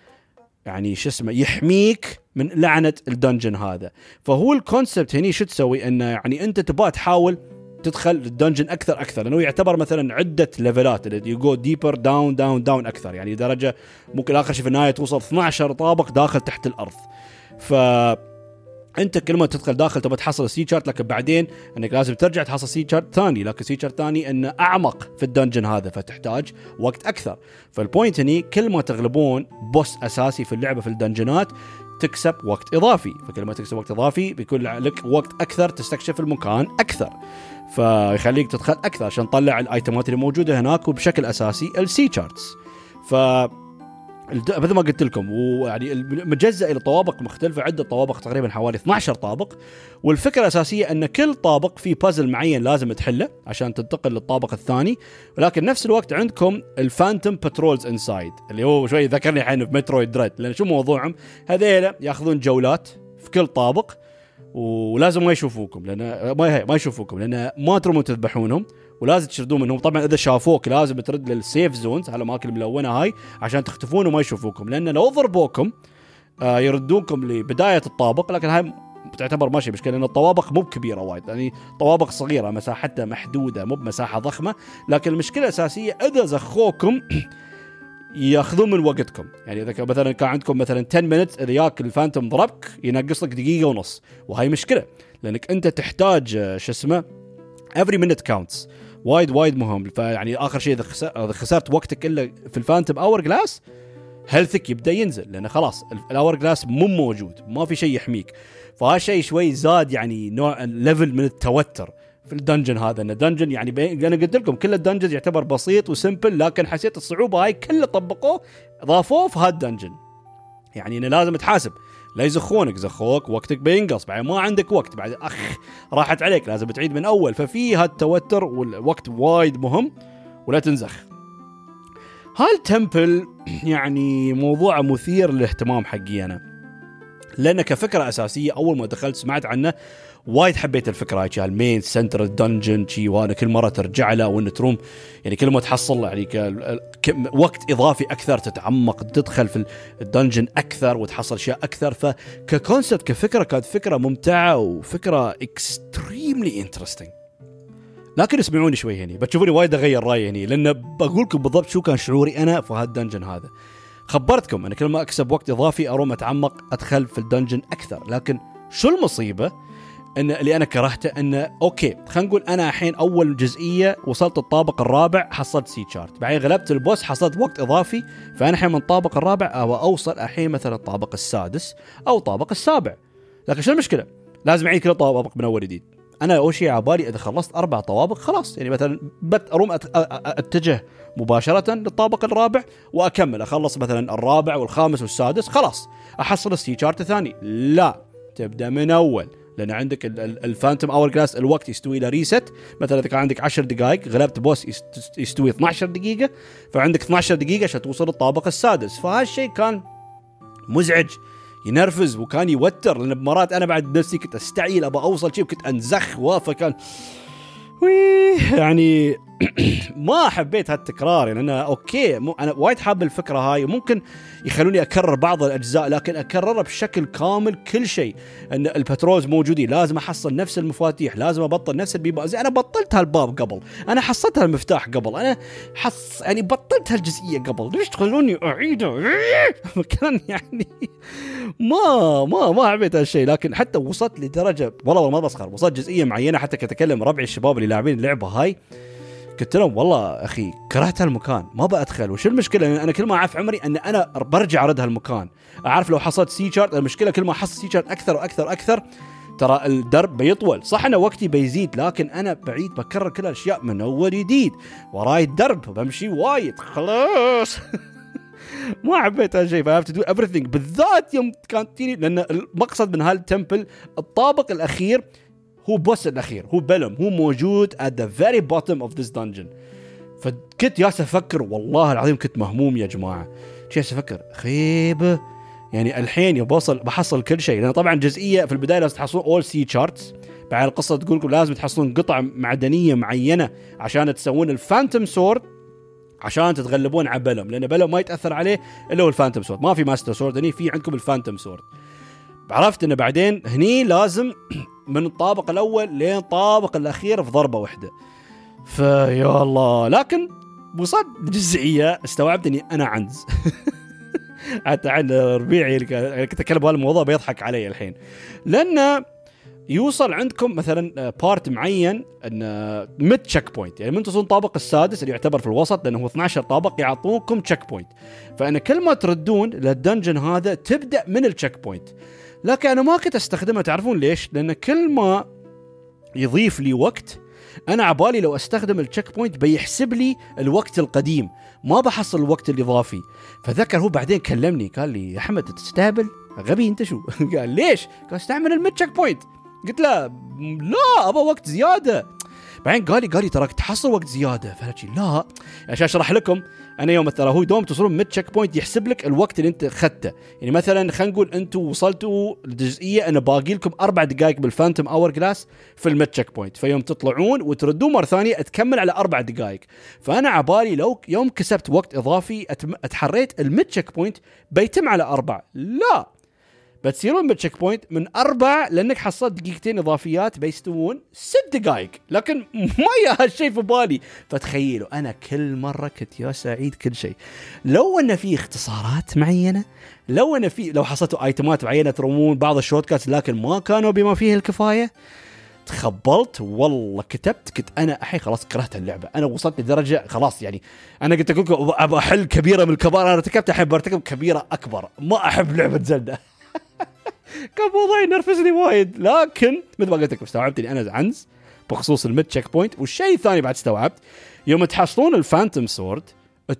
يعني شو اسمه يحميك من لعنة ال dungeon هذا. فهو ال concept هني شو تسوي؟ إنه يعني أنت تبغى تحاول تدخل ال dungeon أكثر أكثر لأنه يعتبر مثلا عدة level ات you go deeper down down down أكثر. يعني درجة ممكن آخر شيء في النهاية توصل 12 طابق داخل تحت الأرض. ف انت كل ما تدخل داخل تبغى تحصل sea chart لكن بعدين انك لازم ترجع تحصل sea chart ثاني. لكن sea chart ثاني إنه أعمق في ال dungeon هذا فتحتاج وقت أكثر. فال point هني كل ما تغلبون boss أساسي في اللعبة في ال dungeon ات تكسب وقت إضافي. فكل ما تكسب وقت إضافي بيكون لك وقت أكثر تستكشف المكان أكثر. فيخليك تدخل أكثر عشان تطلع ال item ات اللي موجودة هناك وبشكل أساسي ال sea charts ف مثل ما قلت لكم. ويعني مجزء إلى طوابق مختلفة عدة طوابق تقريبا حوالي 12 طابق. والفكرة الأساسية أن كل طابق فيه بازل معين لازم تحله عشان تنتقل للطابق الثاني. ولكن نفس الوقت عندكم ال phantom patrols inside اللي هو شوي ذكرني الحين في Metroid Dread لأن شو موضوعهم؟ هذيلا ياخذون جولات في كل طابق. ولازم ما يشوفوكم لأن ما ما يشوفوكم لأن ما ترمون تذبحونهم ولازم تشردون منهم طبعا إذا شافوك لازم ترد لل safe zones على الاماكن الملونه هاي عشان تختفون وما يشوفوكم لأن لو ضربوكم آه يردونكم لبداية الطابق لكن هاي تعتبر ماشي مشكلة لأن الطوابق مو كبيرة وايد يعني طوابق صغيرة مساحتها محدودة مو بمساحة ضخمة لكن المشكلة الأساسية إذا زخوكم ياخذون من وقتكم. يعني إذا مثلا كان عندكم مثلا 10 minute اذا ياك ال phantom ضربك ينقص لك دقيقة ونص. وهي مشكلة لأنك أنت تحتاج آه، شو اسمه every minute counts. وايد وايد مهم. فيعني آخر شيء إذا خسرت وقتك اللي في ال phantom hourglass health ك يبدأ ينزل. لأنه خلاص ال hourglass مو موجود ما في شيء يحميك. فهالشيء شوي زاد يعني نوع level من التوتر. في ال dungeon هذا إن ال dungeon يعني أنا قلت لكم كل ال dungeons يعتبر بسيط و simple لكن حسيت الصعوبة هاي كله طبقوه ضافوه في هال dungeon يعني إنه لازم تحاسب. لا يزخونك زخوك وقتك بينقص بعد ما عندك وقت بعد أخ راحت عليك لازم تعيد من أول. ففي هالتوتر والوقت وايد مهم ولا تنزخ. هال temple يعني موضوع مثير للاهتمام حقي أنا. لأن كفكرة أساسية أول ما دخلت سمعت عنه وايد حبيت الفكرة هاي ال main center dungeon شي وأنا كل مرة ترجع له وإن تروم. يعني كل ما تحصل يعني وقت إضافي أكثر تتعمق تدخل في ال dungeon أكثر وتحصل أشياء أكثر. فك concept كفكرة كانت فكرة ممتعة وفكرة extremely interesting لكن اسمعوني شوي هني بتشوفوني وايد أغير رأيي هني لأن بقول لكم بالضبط شو كان شعوري أنا في هال dungeon هذا. خبرتكم أنا كل ما أكسب وقت إضافي أروم أتعمق أدخل في ال dungeon أكثر. لكن شو المصيبة؟ إن اللي أنا كرهته إنه okay خلينا نقول أنا الحين أول جزئية وصلت الطابق الرابع حصلت sea chart بعدين غلبت ال boss حصلت وقت إضافي فأنا الحين من الطابق الرابع أو أوصل الحين مثلا الطابق السادس أو الطابق السابع. لكن شو المشكلة؟ لازم أعيد كل طابق من أول جديد. أنا أول شيء على بالي إذا خلصت أربع طوابق خلاص. يعني مثلا بت أروم أتجه مباشرة للطابق الرابع وأكمل. أخلص مثلا الرابع والخامس والسادس خلاص. أحصل ال sea chart الثاني لا تبدأ من أول. لأن عندك ال Phantom Hourglass الوقت يستوي له reset مثلا إذا كان عندك 10 دقائق غلبت boss يستوي 12 دقيقة. فعندك 12 دقيقة عشان توصل للطابق السادس. فهالشيء كان مزعج ينرفز وكان يوتر. لأن بمرات أنا بعد نفسي كنت أستعيل ابى أوصل شيء وكنت أنزخ وافه كان يعني ما حبيت هالتكرار يعني أنا okay مو أنا وايد حاب الفكرة هاي وممكن يخلوني أكرر بعض الأجزاء لكن أكررها بشكل كامل كل شيء. إن ال patrols موجودين لازم أحصل نفس المفاتيح لازم أبطل نفس البيبان زي أنا بطلت هالباب قبل أنا حصلت هالمفتاح قبل أنا حص يعني بطلت هالجزئية قبل. ليش تخلوني أعيده؟ كان يعني ما ما ما حبيت هالشيء لكن حتى وصلت لدرجة والله ما بسخر وصلت جزئية معينة حتى كنت أكلم ربعي الشباب اللي لاعبين اللعبة هاي. قلت لهم والله أخي كرهت هالمكان ما بادخل وش المشكلة؟ أنا كل ما أعرف عمري إن أنا برجع أرد هالمكان. أعرف لو حصلت sea chart المشكلة كل ما أحصل sea chart أكثر وأكثر أكثر ترى الدرب بيطول. صح أنا وقتي بيزيد لكن أنا بعيد بكرر كل الاشياء من أول جديد. وراي الدرب بمشي وايد. خلاص. ما حبيت هالشيء ف have to do بالذات يوم كانت تجيني لأن المقصد من هال temple الطابق الأخير هو boss الأخير هو بلم هو موجود at the very bottom of this dungeon. فكنت جالس أفكر والله العظيم كنت مهموم يا جماعة. جالس أفكر خيبه يعني الحين بوصل بحصل كل شيء. لأن طبعا جزئية في البداية لازم تحصلون اول sea charts بعد القصة تقول لكم لازم تحصلون قطع معدنية معينة عشان تسوون ال Phantom Sword عشان تتغلبون على بلم لأن بلم ما يتأثر عليه إلا هو ال Phantom Sword ما في Master Sword هني في عندكم ال Phantom Sword عرفت إنه بعدين هني لازم من الطابق الأول لين الطابق الأخير في ضربة واحدة. فيا الله. لكن وصلت جزئية استوعبت إني أنا عنز. حتى عند ربيعي اللي كنت أتكلم بهالموضوع بيضحك علي الحين. لأن يوصل عندكم مثلا part معين إن mid checkpoint يعني من توصلون الطابق السادس اللي يعتبر في الوسط لأنه هو 12 طابق يعطوكم checkpoint فإن كل ما تردون لل dungeon هذا تبدأ من ال checkpoint لكن أنا ما كنت أستخدمها تعرفون ليش؟ لأن كل ما يضيف لي وقت أنا عبالي لو أستخدم ال checkpoint بيحسب لي الوقت القديم ما بحصل الوقت الإضافي. فذكر هو بعدين كلمني قال لي يا أحمد تستهبل؟ غبي أنت شو؟ قال ليش؟ قال أستعمل ال mid checkpoint قلت له لا أبغى وقت زيادة. بعدين قال لي قال لي تراك تحصل وقت زيادة. فقلت لا. عشان أشرح لكم أنا يوم ترى هو دوم توصلون mid checkpoint يحسب لك الوقت اللي أنت اخذته يعني مثلا خلينا نقول أنتم وصلتوا لجزئيه أنا باقي لكم أربع دقائق بال Phantom Hourglass في ال mid checkpoint فيوم تطلعون وتردون مرة ثانية تكمل على أربع دقائق. فأنا عبالي لو يوم كسبت وقت إضافي أتحريت ال mid checkpoint بيتم على أربع. لا! بتصيرون بال checkpoint من أربع لأنك حصلت دقيقتين إضافيات بيستوون ست دقائق. لكن ما يا هالشيء في بالي. فتخيلوا أنا كل مرة كنت أعيد كل شيء. لو أن في اختصارات معينة لو أن في لو حصلتوا item ات معينة ترومون بعض ال shortcuts لكن ما كانوا بما فيه الكفاية تخبلت. والله كتبت كنت أنا الحين خلاص كرهت اللعبة. أنا وصلت لدرجة خلاص يعني أنا قلت لكم أبغى أحل كبيرة من الكبار. أنا ارتكبت الحين برتكب كبيرة أكبر. ما أحب لعبة Zelda. كان موضوع ينرفزني وايد. لكن مثل ما قلت لكم استوعبت اني أنا عنز بخصوص ال mid checkpoint والشيء الثاني بعد استوعبت يوم تحصلون ال Phantom Sword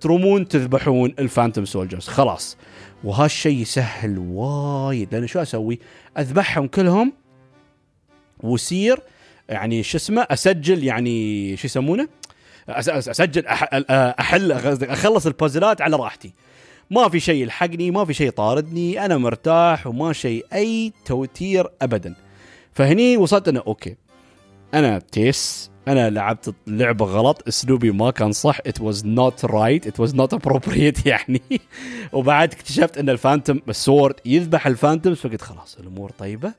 ترومون تذبحون ال phantom soldiers خلاص. وهالشيء يسهل وايد. لأن شو أسوي؟ أذبحهم كلهم ويصير يعني شو اسمه أسجل يعني شو يسمونه؟ أسجل أحل أخلص البازلات على راحتي. ما في شيء يلحقني ما في شيء طاردني أنا مرتاح وما شيء أي توتير ابدا. فهني وصلت أنا okay أنا تيس أنا لعبت اللعبه غلط أسلوبي ما كان صح it was not right it was not appropriate يعني. وبعد اكتشفت إن ال phantom sword يذبح ال phantoms فقلت خلاص الأمور طيبة.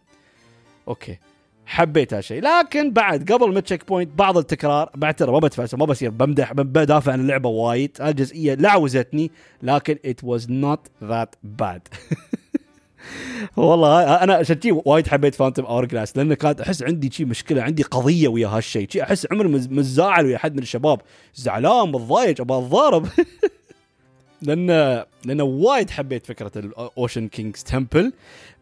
okay. حبيت هالشيء لكن بعد قبل ما checkpoint بعض التكرار بعد ترى ما بتفلسف ما بصير بمدح بدافع عن اللعبة وايد. هالجزئيه لعوزتني لكن it was not that bad والله أنا عشان وايد حبيت Phantom Hourglass لأن كانت أحس عندي شي مشكلة عندي قضية ويا هالشيء أحس عمري مزعل ويا حد من الشباب. زعلان متضايق أبغى أتضارب. لأن لأن وايد حبيت فكرة ال Ocean King's Temple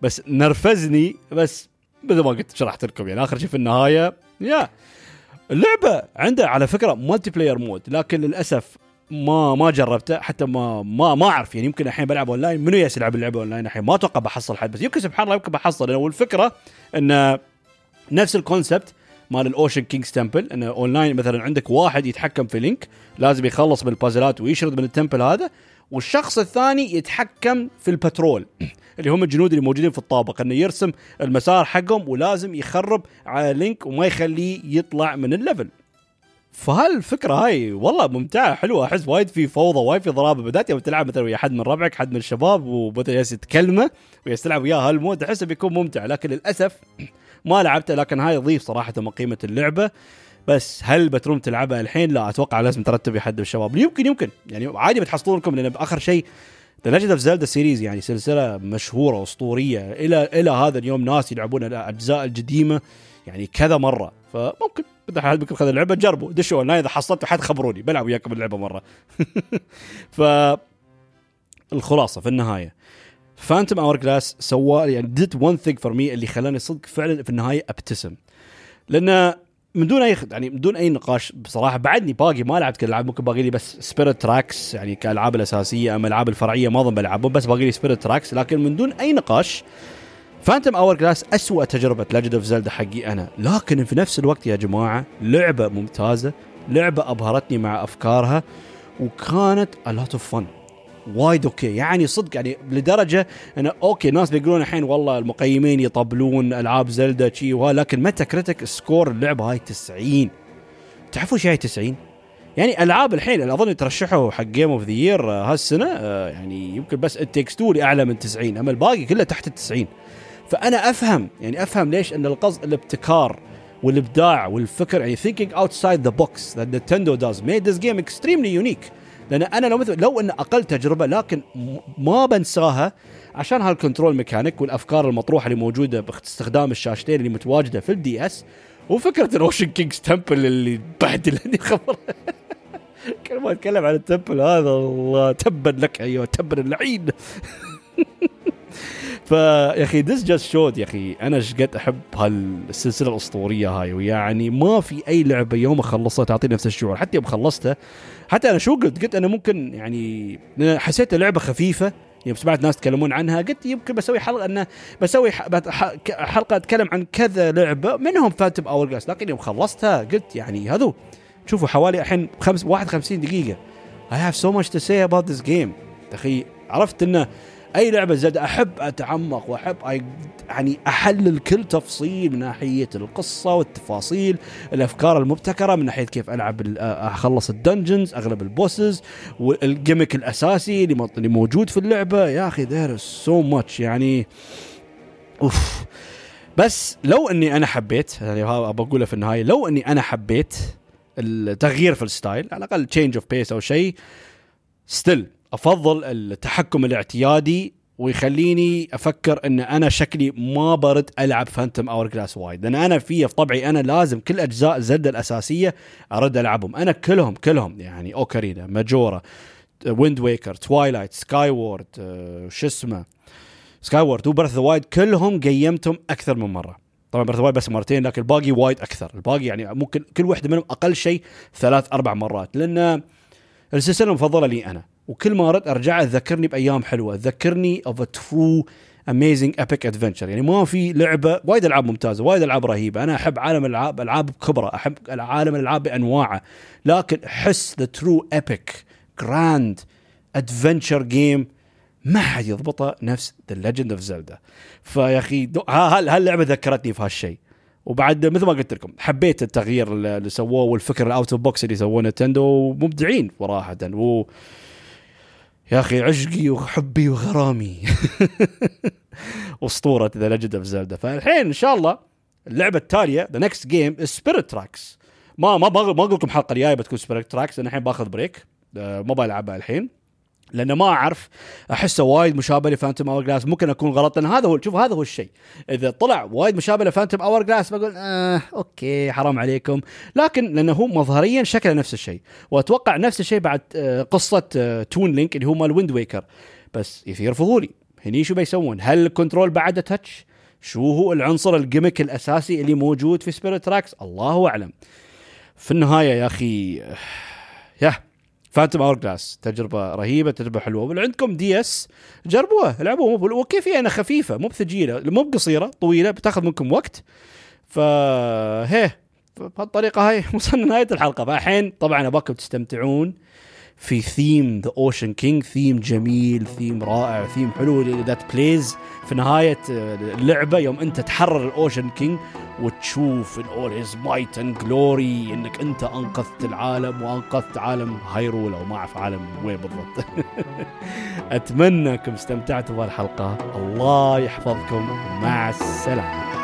بس نرفزني بس مثل ما قلت شرحت لكم يعني. آخر شيء في النهاية يا اللعبة عندها على فكرة multiplayer mode لكن للأسف ما ما جربته حتى ما ما ما أعرف يعني. يمكن الحين بلعب اونلاين منو ياس يلعب اللعبة اونلاين الحين؟ ما أتوقع بحصل حد بس يمكن سبحان الله يمكن بحصل. لأنه الفكرة إن نفس ال concept مال ال Ocean King's Temple انه اونلاين مثلا عندك واحد يتحكم في لينك لازم يخلص من البازلات ويشرد من ال temple هذا. والشخص الثاني يتحكم في ال patrol اللي هم الجنود اللي موجودين في الطابق إنه يرسم المسار حقهم ولازم يخرب على لينك وما يخليه يطلع من ال level. فهالفكرة هاي والله ممتعة حلوة أحس وايد في فوضى وايد في ضرابة. بدات يوم تلعب مثلا ويا حد من ربعك حد من الشباب وبدا ياس تكلمه وياس تلعب وياه هال mode أحسه بيكون ممتع. لكن للأسف ما لعبته لكن هاي يضيف صراحة من قيمة اللعبة. بس هل بتروم تلعبها الحين؟ لا أتوقع لازم ترتب حد الشباب. يمكن يمكن. يعني عادي بتحصلون لكم لأن باخر شيء The Legend of Zelda series يعني سلسلة مشهورة اسطوريه إلى إلى هذا اليوم ناس يلعبون الأجزاء القديمة يعني كذا مرة. فممكن. إذا حد بكم خذ اللعبة جربوا. دشوا إذا حصلتوا حد خبروني. بلعب وياكم اللعبة مرة. ف الخلاصة في النهاية. Phantom Hourglass سوى يعني did one thing for me اللي خلاني صدق فعلا في النهاية أبتسم. لأن من دون أي يعني من دون أي نقاش بصراحة بعدني باقي ما لعبت كل الألعاب ممكن باقي لي بس Spirit Tracks يعني كألعاب الأساسية أما الألعاب الفرعية ما أظن بلعبهم بس باقي لي Spirit Tracks لكن من دون أي نقاش Phantom Hourglass اسوء تجربة Legend of Zelda حقي أنا. لكن في نفس الوقت يا جماعة لعبة ممتازة لعبة أبهرتني مع أفكارها وكانت a lot of fun. وايد okay. يعني صدق يعني لدرجة انه okay ناس بيقولون الحين والله المقيمين يطبلون ألعاب زلدا شي لكن Metacritic score اللعبة هاي 90 تعرفوا إيش هاي 90 يعني ألعاب الحين أظن ترشحوا حق Game of the Year هالسنة آه، يعني يمكن بس التكس تو اعلى من 90 أما الباقي كله تحت ال 90 فأنا أفهم يعني أفهم ليش إن القصد الابتكار والإبداع والفكر يعني thinking outside the box that Nintendo does made this game extremely unique. لأن أنا لو مثل لو أن أقل تجربة لكن ما بنساها عشان هال control mechanic والأفكار المطروحة اللي موجودة باستخدام الشاشتين اللي متواجدة في ال DS وفكرة ال Ocean King's Temple اللي بهدلني خبر. كل ما أتكلم عن ال temple هذا الله تبا لك ايها تبا اللعين فيا أخي this just showed يا أخي أنا إيش قد أحب هالسلسلة الأسطورية هاي ويعني ما في أي لعبة يوم اخلصها تعطيني نفس الشعور حتى يوم خلصتها حتى أنا شو قلت؟ قلت أنا ممكن يعني حسيت اللعبه خفيفة يوم سمعت ناس يتكلمون عنها قلت يمكن بسوي حلقة إنه بسوي حلقة أتكلم عن كذا لعبة منهم Phantom Hourglass لكن يوم خلصتها قلت يعني هذو شوفوا حوالي الحين 51 دقيقة. I have so much to say about this game. أخي عرفت إنه أي لعبة زلدا أحب أتعمق وأحب يعني أحلل كل تفصيل من ناحية القصة والتفاصيل الأفكار المبتكرة من ناحية كيف ألعب أخلص ال dungeons أغلب ال bosses وال gimmick الأساسي اللي موجود في اللعبة. يا أخي there's so much يعني أوف. بس لو إني أنا حبيت يعني بقولها في النهاية لو إني أنا حبيت التغيير في ال style على الأقل change of pace أو شيء still أفضل التحكم الاعتيادي ويخليني أفكر إن أنا شكلي ما برد ألعب Phantom Hourglass وايد. لأن أنا في طبعي أنا لازم كل أجزاء زلدا الأساسية أرد ألعبهم. أنا كلهم كلهم يعني Ocarina Majora Wind Waker Twilight Skyward شو اسمه؟ Skyward و Breath وايلد كلهم قيمتهم أكثر من مرة. طبعا Breath Wild بس مرتين لكن الباقي وايد أكثر. الباقي يعني ممكن كل واحدة منهم أقل شيء ثلاث أربع مرات. لأن السلسلة المفضلة لي أنا. وكل ما أرد أرجع تذكرني بأيام حلوة. تذكرني of a true amazing epic adventure يعني ما في لعبة وايد ألعاب ممتازة وايد ألعاب رهيبة. أنا أحب عالم الألعاب ألعاب بكبره أحب عالم الألعاب بأنواعه. لكن حس the true epic grand adventure game ما حد يضبطه نفس The Legend of Zelda فيا أخي هاللعبه ذكرتني في هالشيء؟ وبعد مثل ما قلت لكم حبيت التغيير اللي سووه والفكر ال out of box اللي سووه نتندو مبدعين صراحة. و يا أخي عشقي وحبي وغرامي. أسطورة The Legend of Zelda فالحين إن شاء الله اللعبة التالية the next game Spirit Tracks ما ما ما أقول لكم الحلقة الجاية بتكون Spirit Tracks أنا الحين باخذ break آه، ما بلعبها الحين. لأنه ما أعرف أحسه وايد مشابه ل Phantom Hourglass ممكن أكون غلط لأن هذا هو شوف هذا هو الشيء. إذا طلع وايد مشابه ل Phantom Hourglass بقول آه okay حرام عليكم. لكن لأنه هو مظهريا شكله نفس الشيء وأتوقع نفس الشيء بعد آه قصة آه Toon Link اللي هو مال Wind Waker بس يصير فضولي. هني شو بيسوون؟ هل ال control بعده touch شو هو العنصر ال gimmick الأساسي اللي موجود في Spirit Tracks الله أعلم. في النهاية يا أخي آه، يا Phantom Hourglass تجربة رهيبة تجربة حلوة. واللي عندكم DS جربوها العبوها وكيف هي إنها خفيفة مو بثقيله مو بقصيرة طويلة بتاخذ منكم وقت. فهي بهالطريقة هاي وصلنا نهاية الحلقة. فالحين طبعا أباكم تستمتعون. في theme The Ocean King theme جميل ثيم رائع ثيم حلو that plays في نهاية اللعبة يوم أنت تحرر ال Ocean King وتشوف in all his might and glory إنك أنت أنقذت العالم وأنقذت عالم Hyrule أو ما أعرف عالم وين بالضبط. أتمنى أنكم استمتعتوا بهالحلقة. الله يحفظكم. مع السلامة.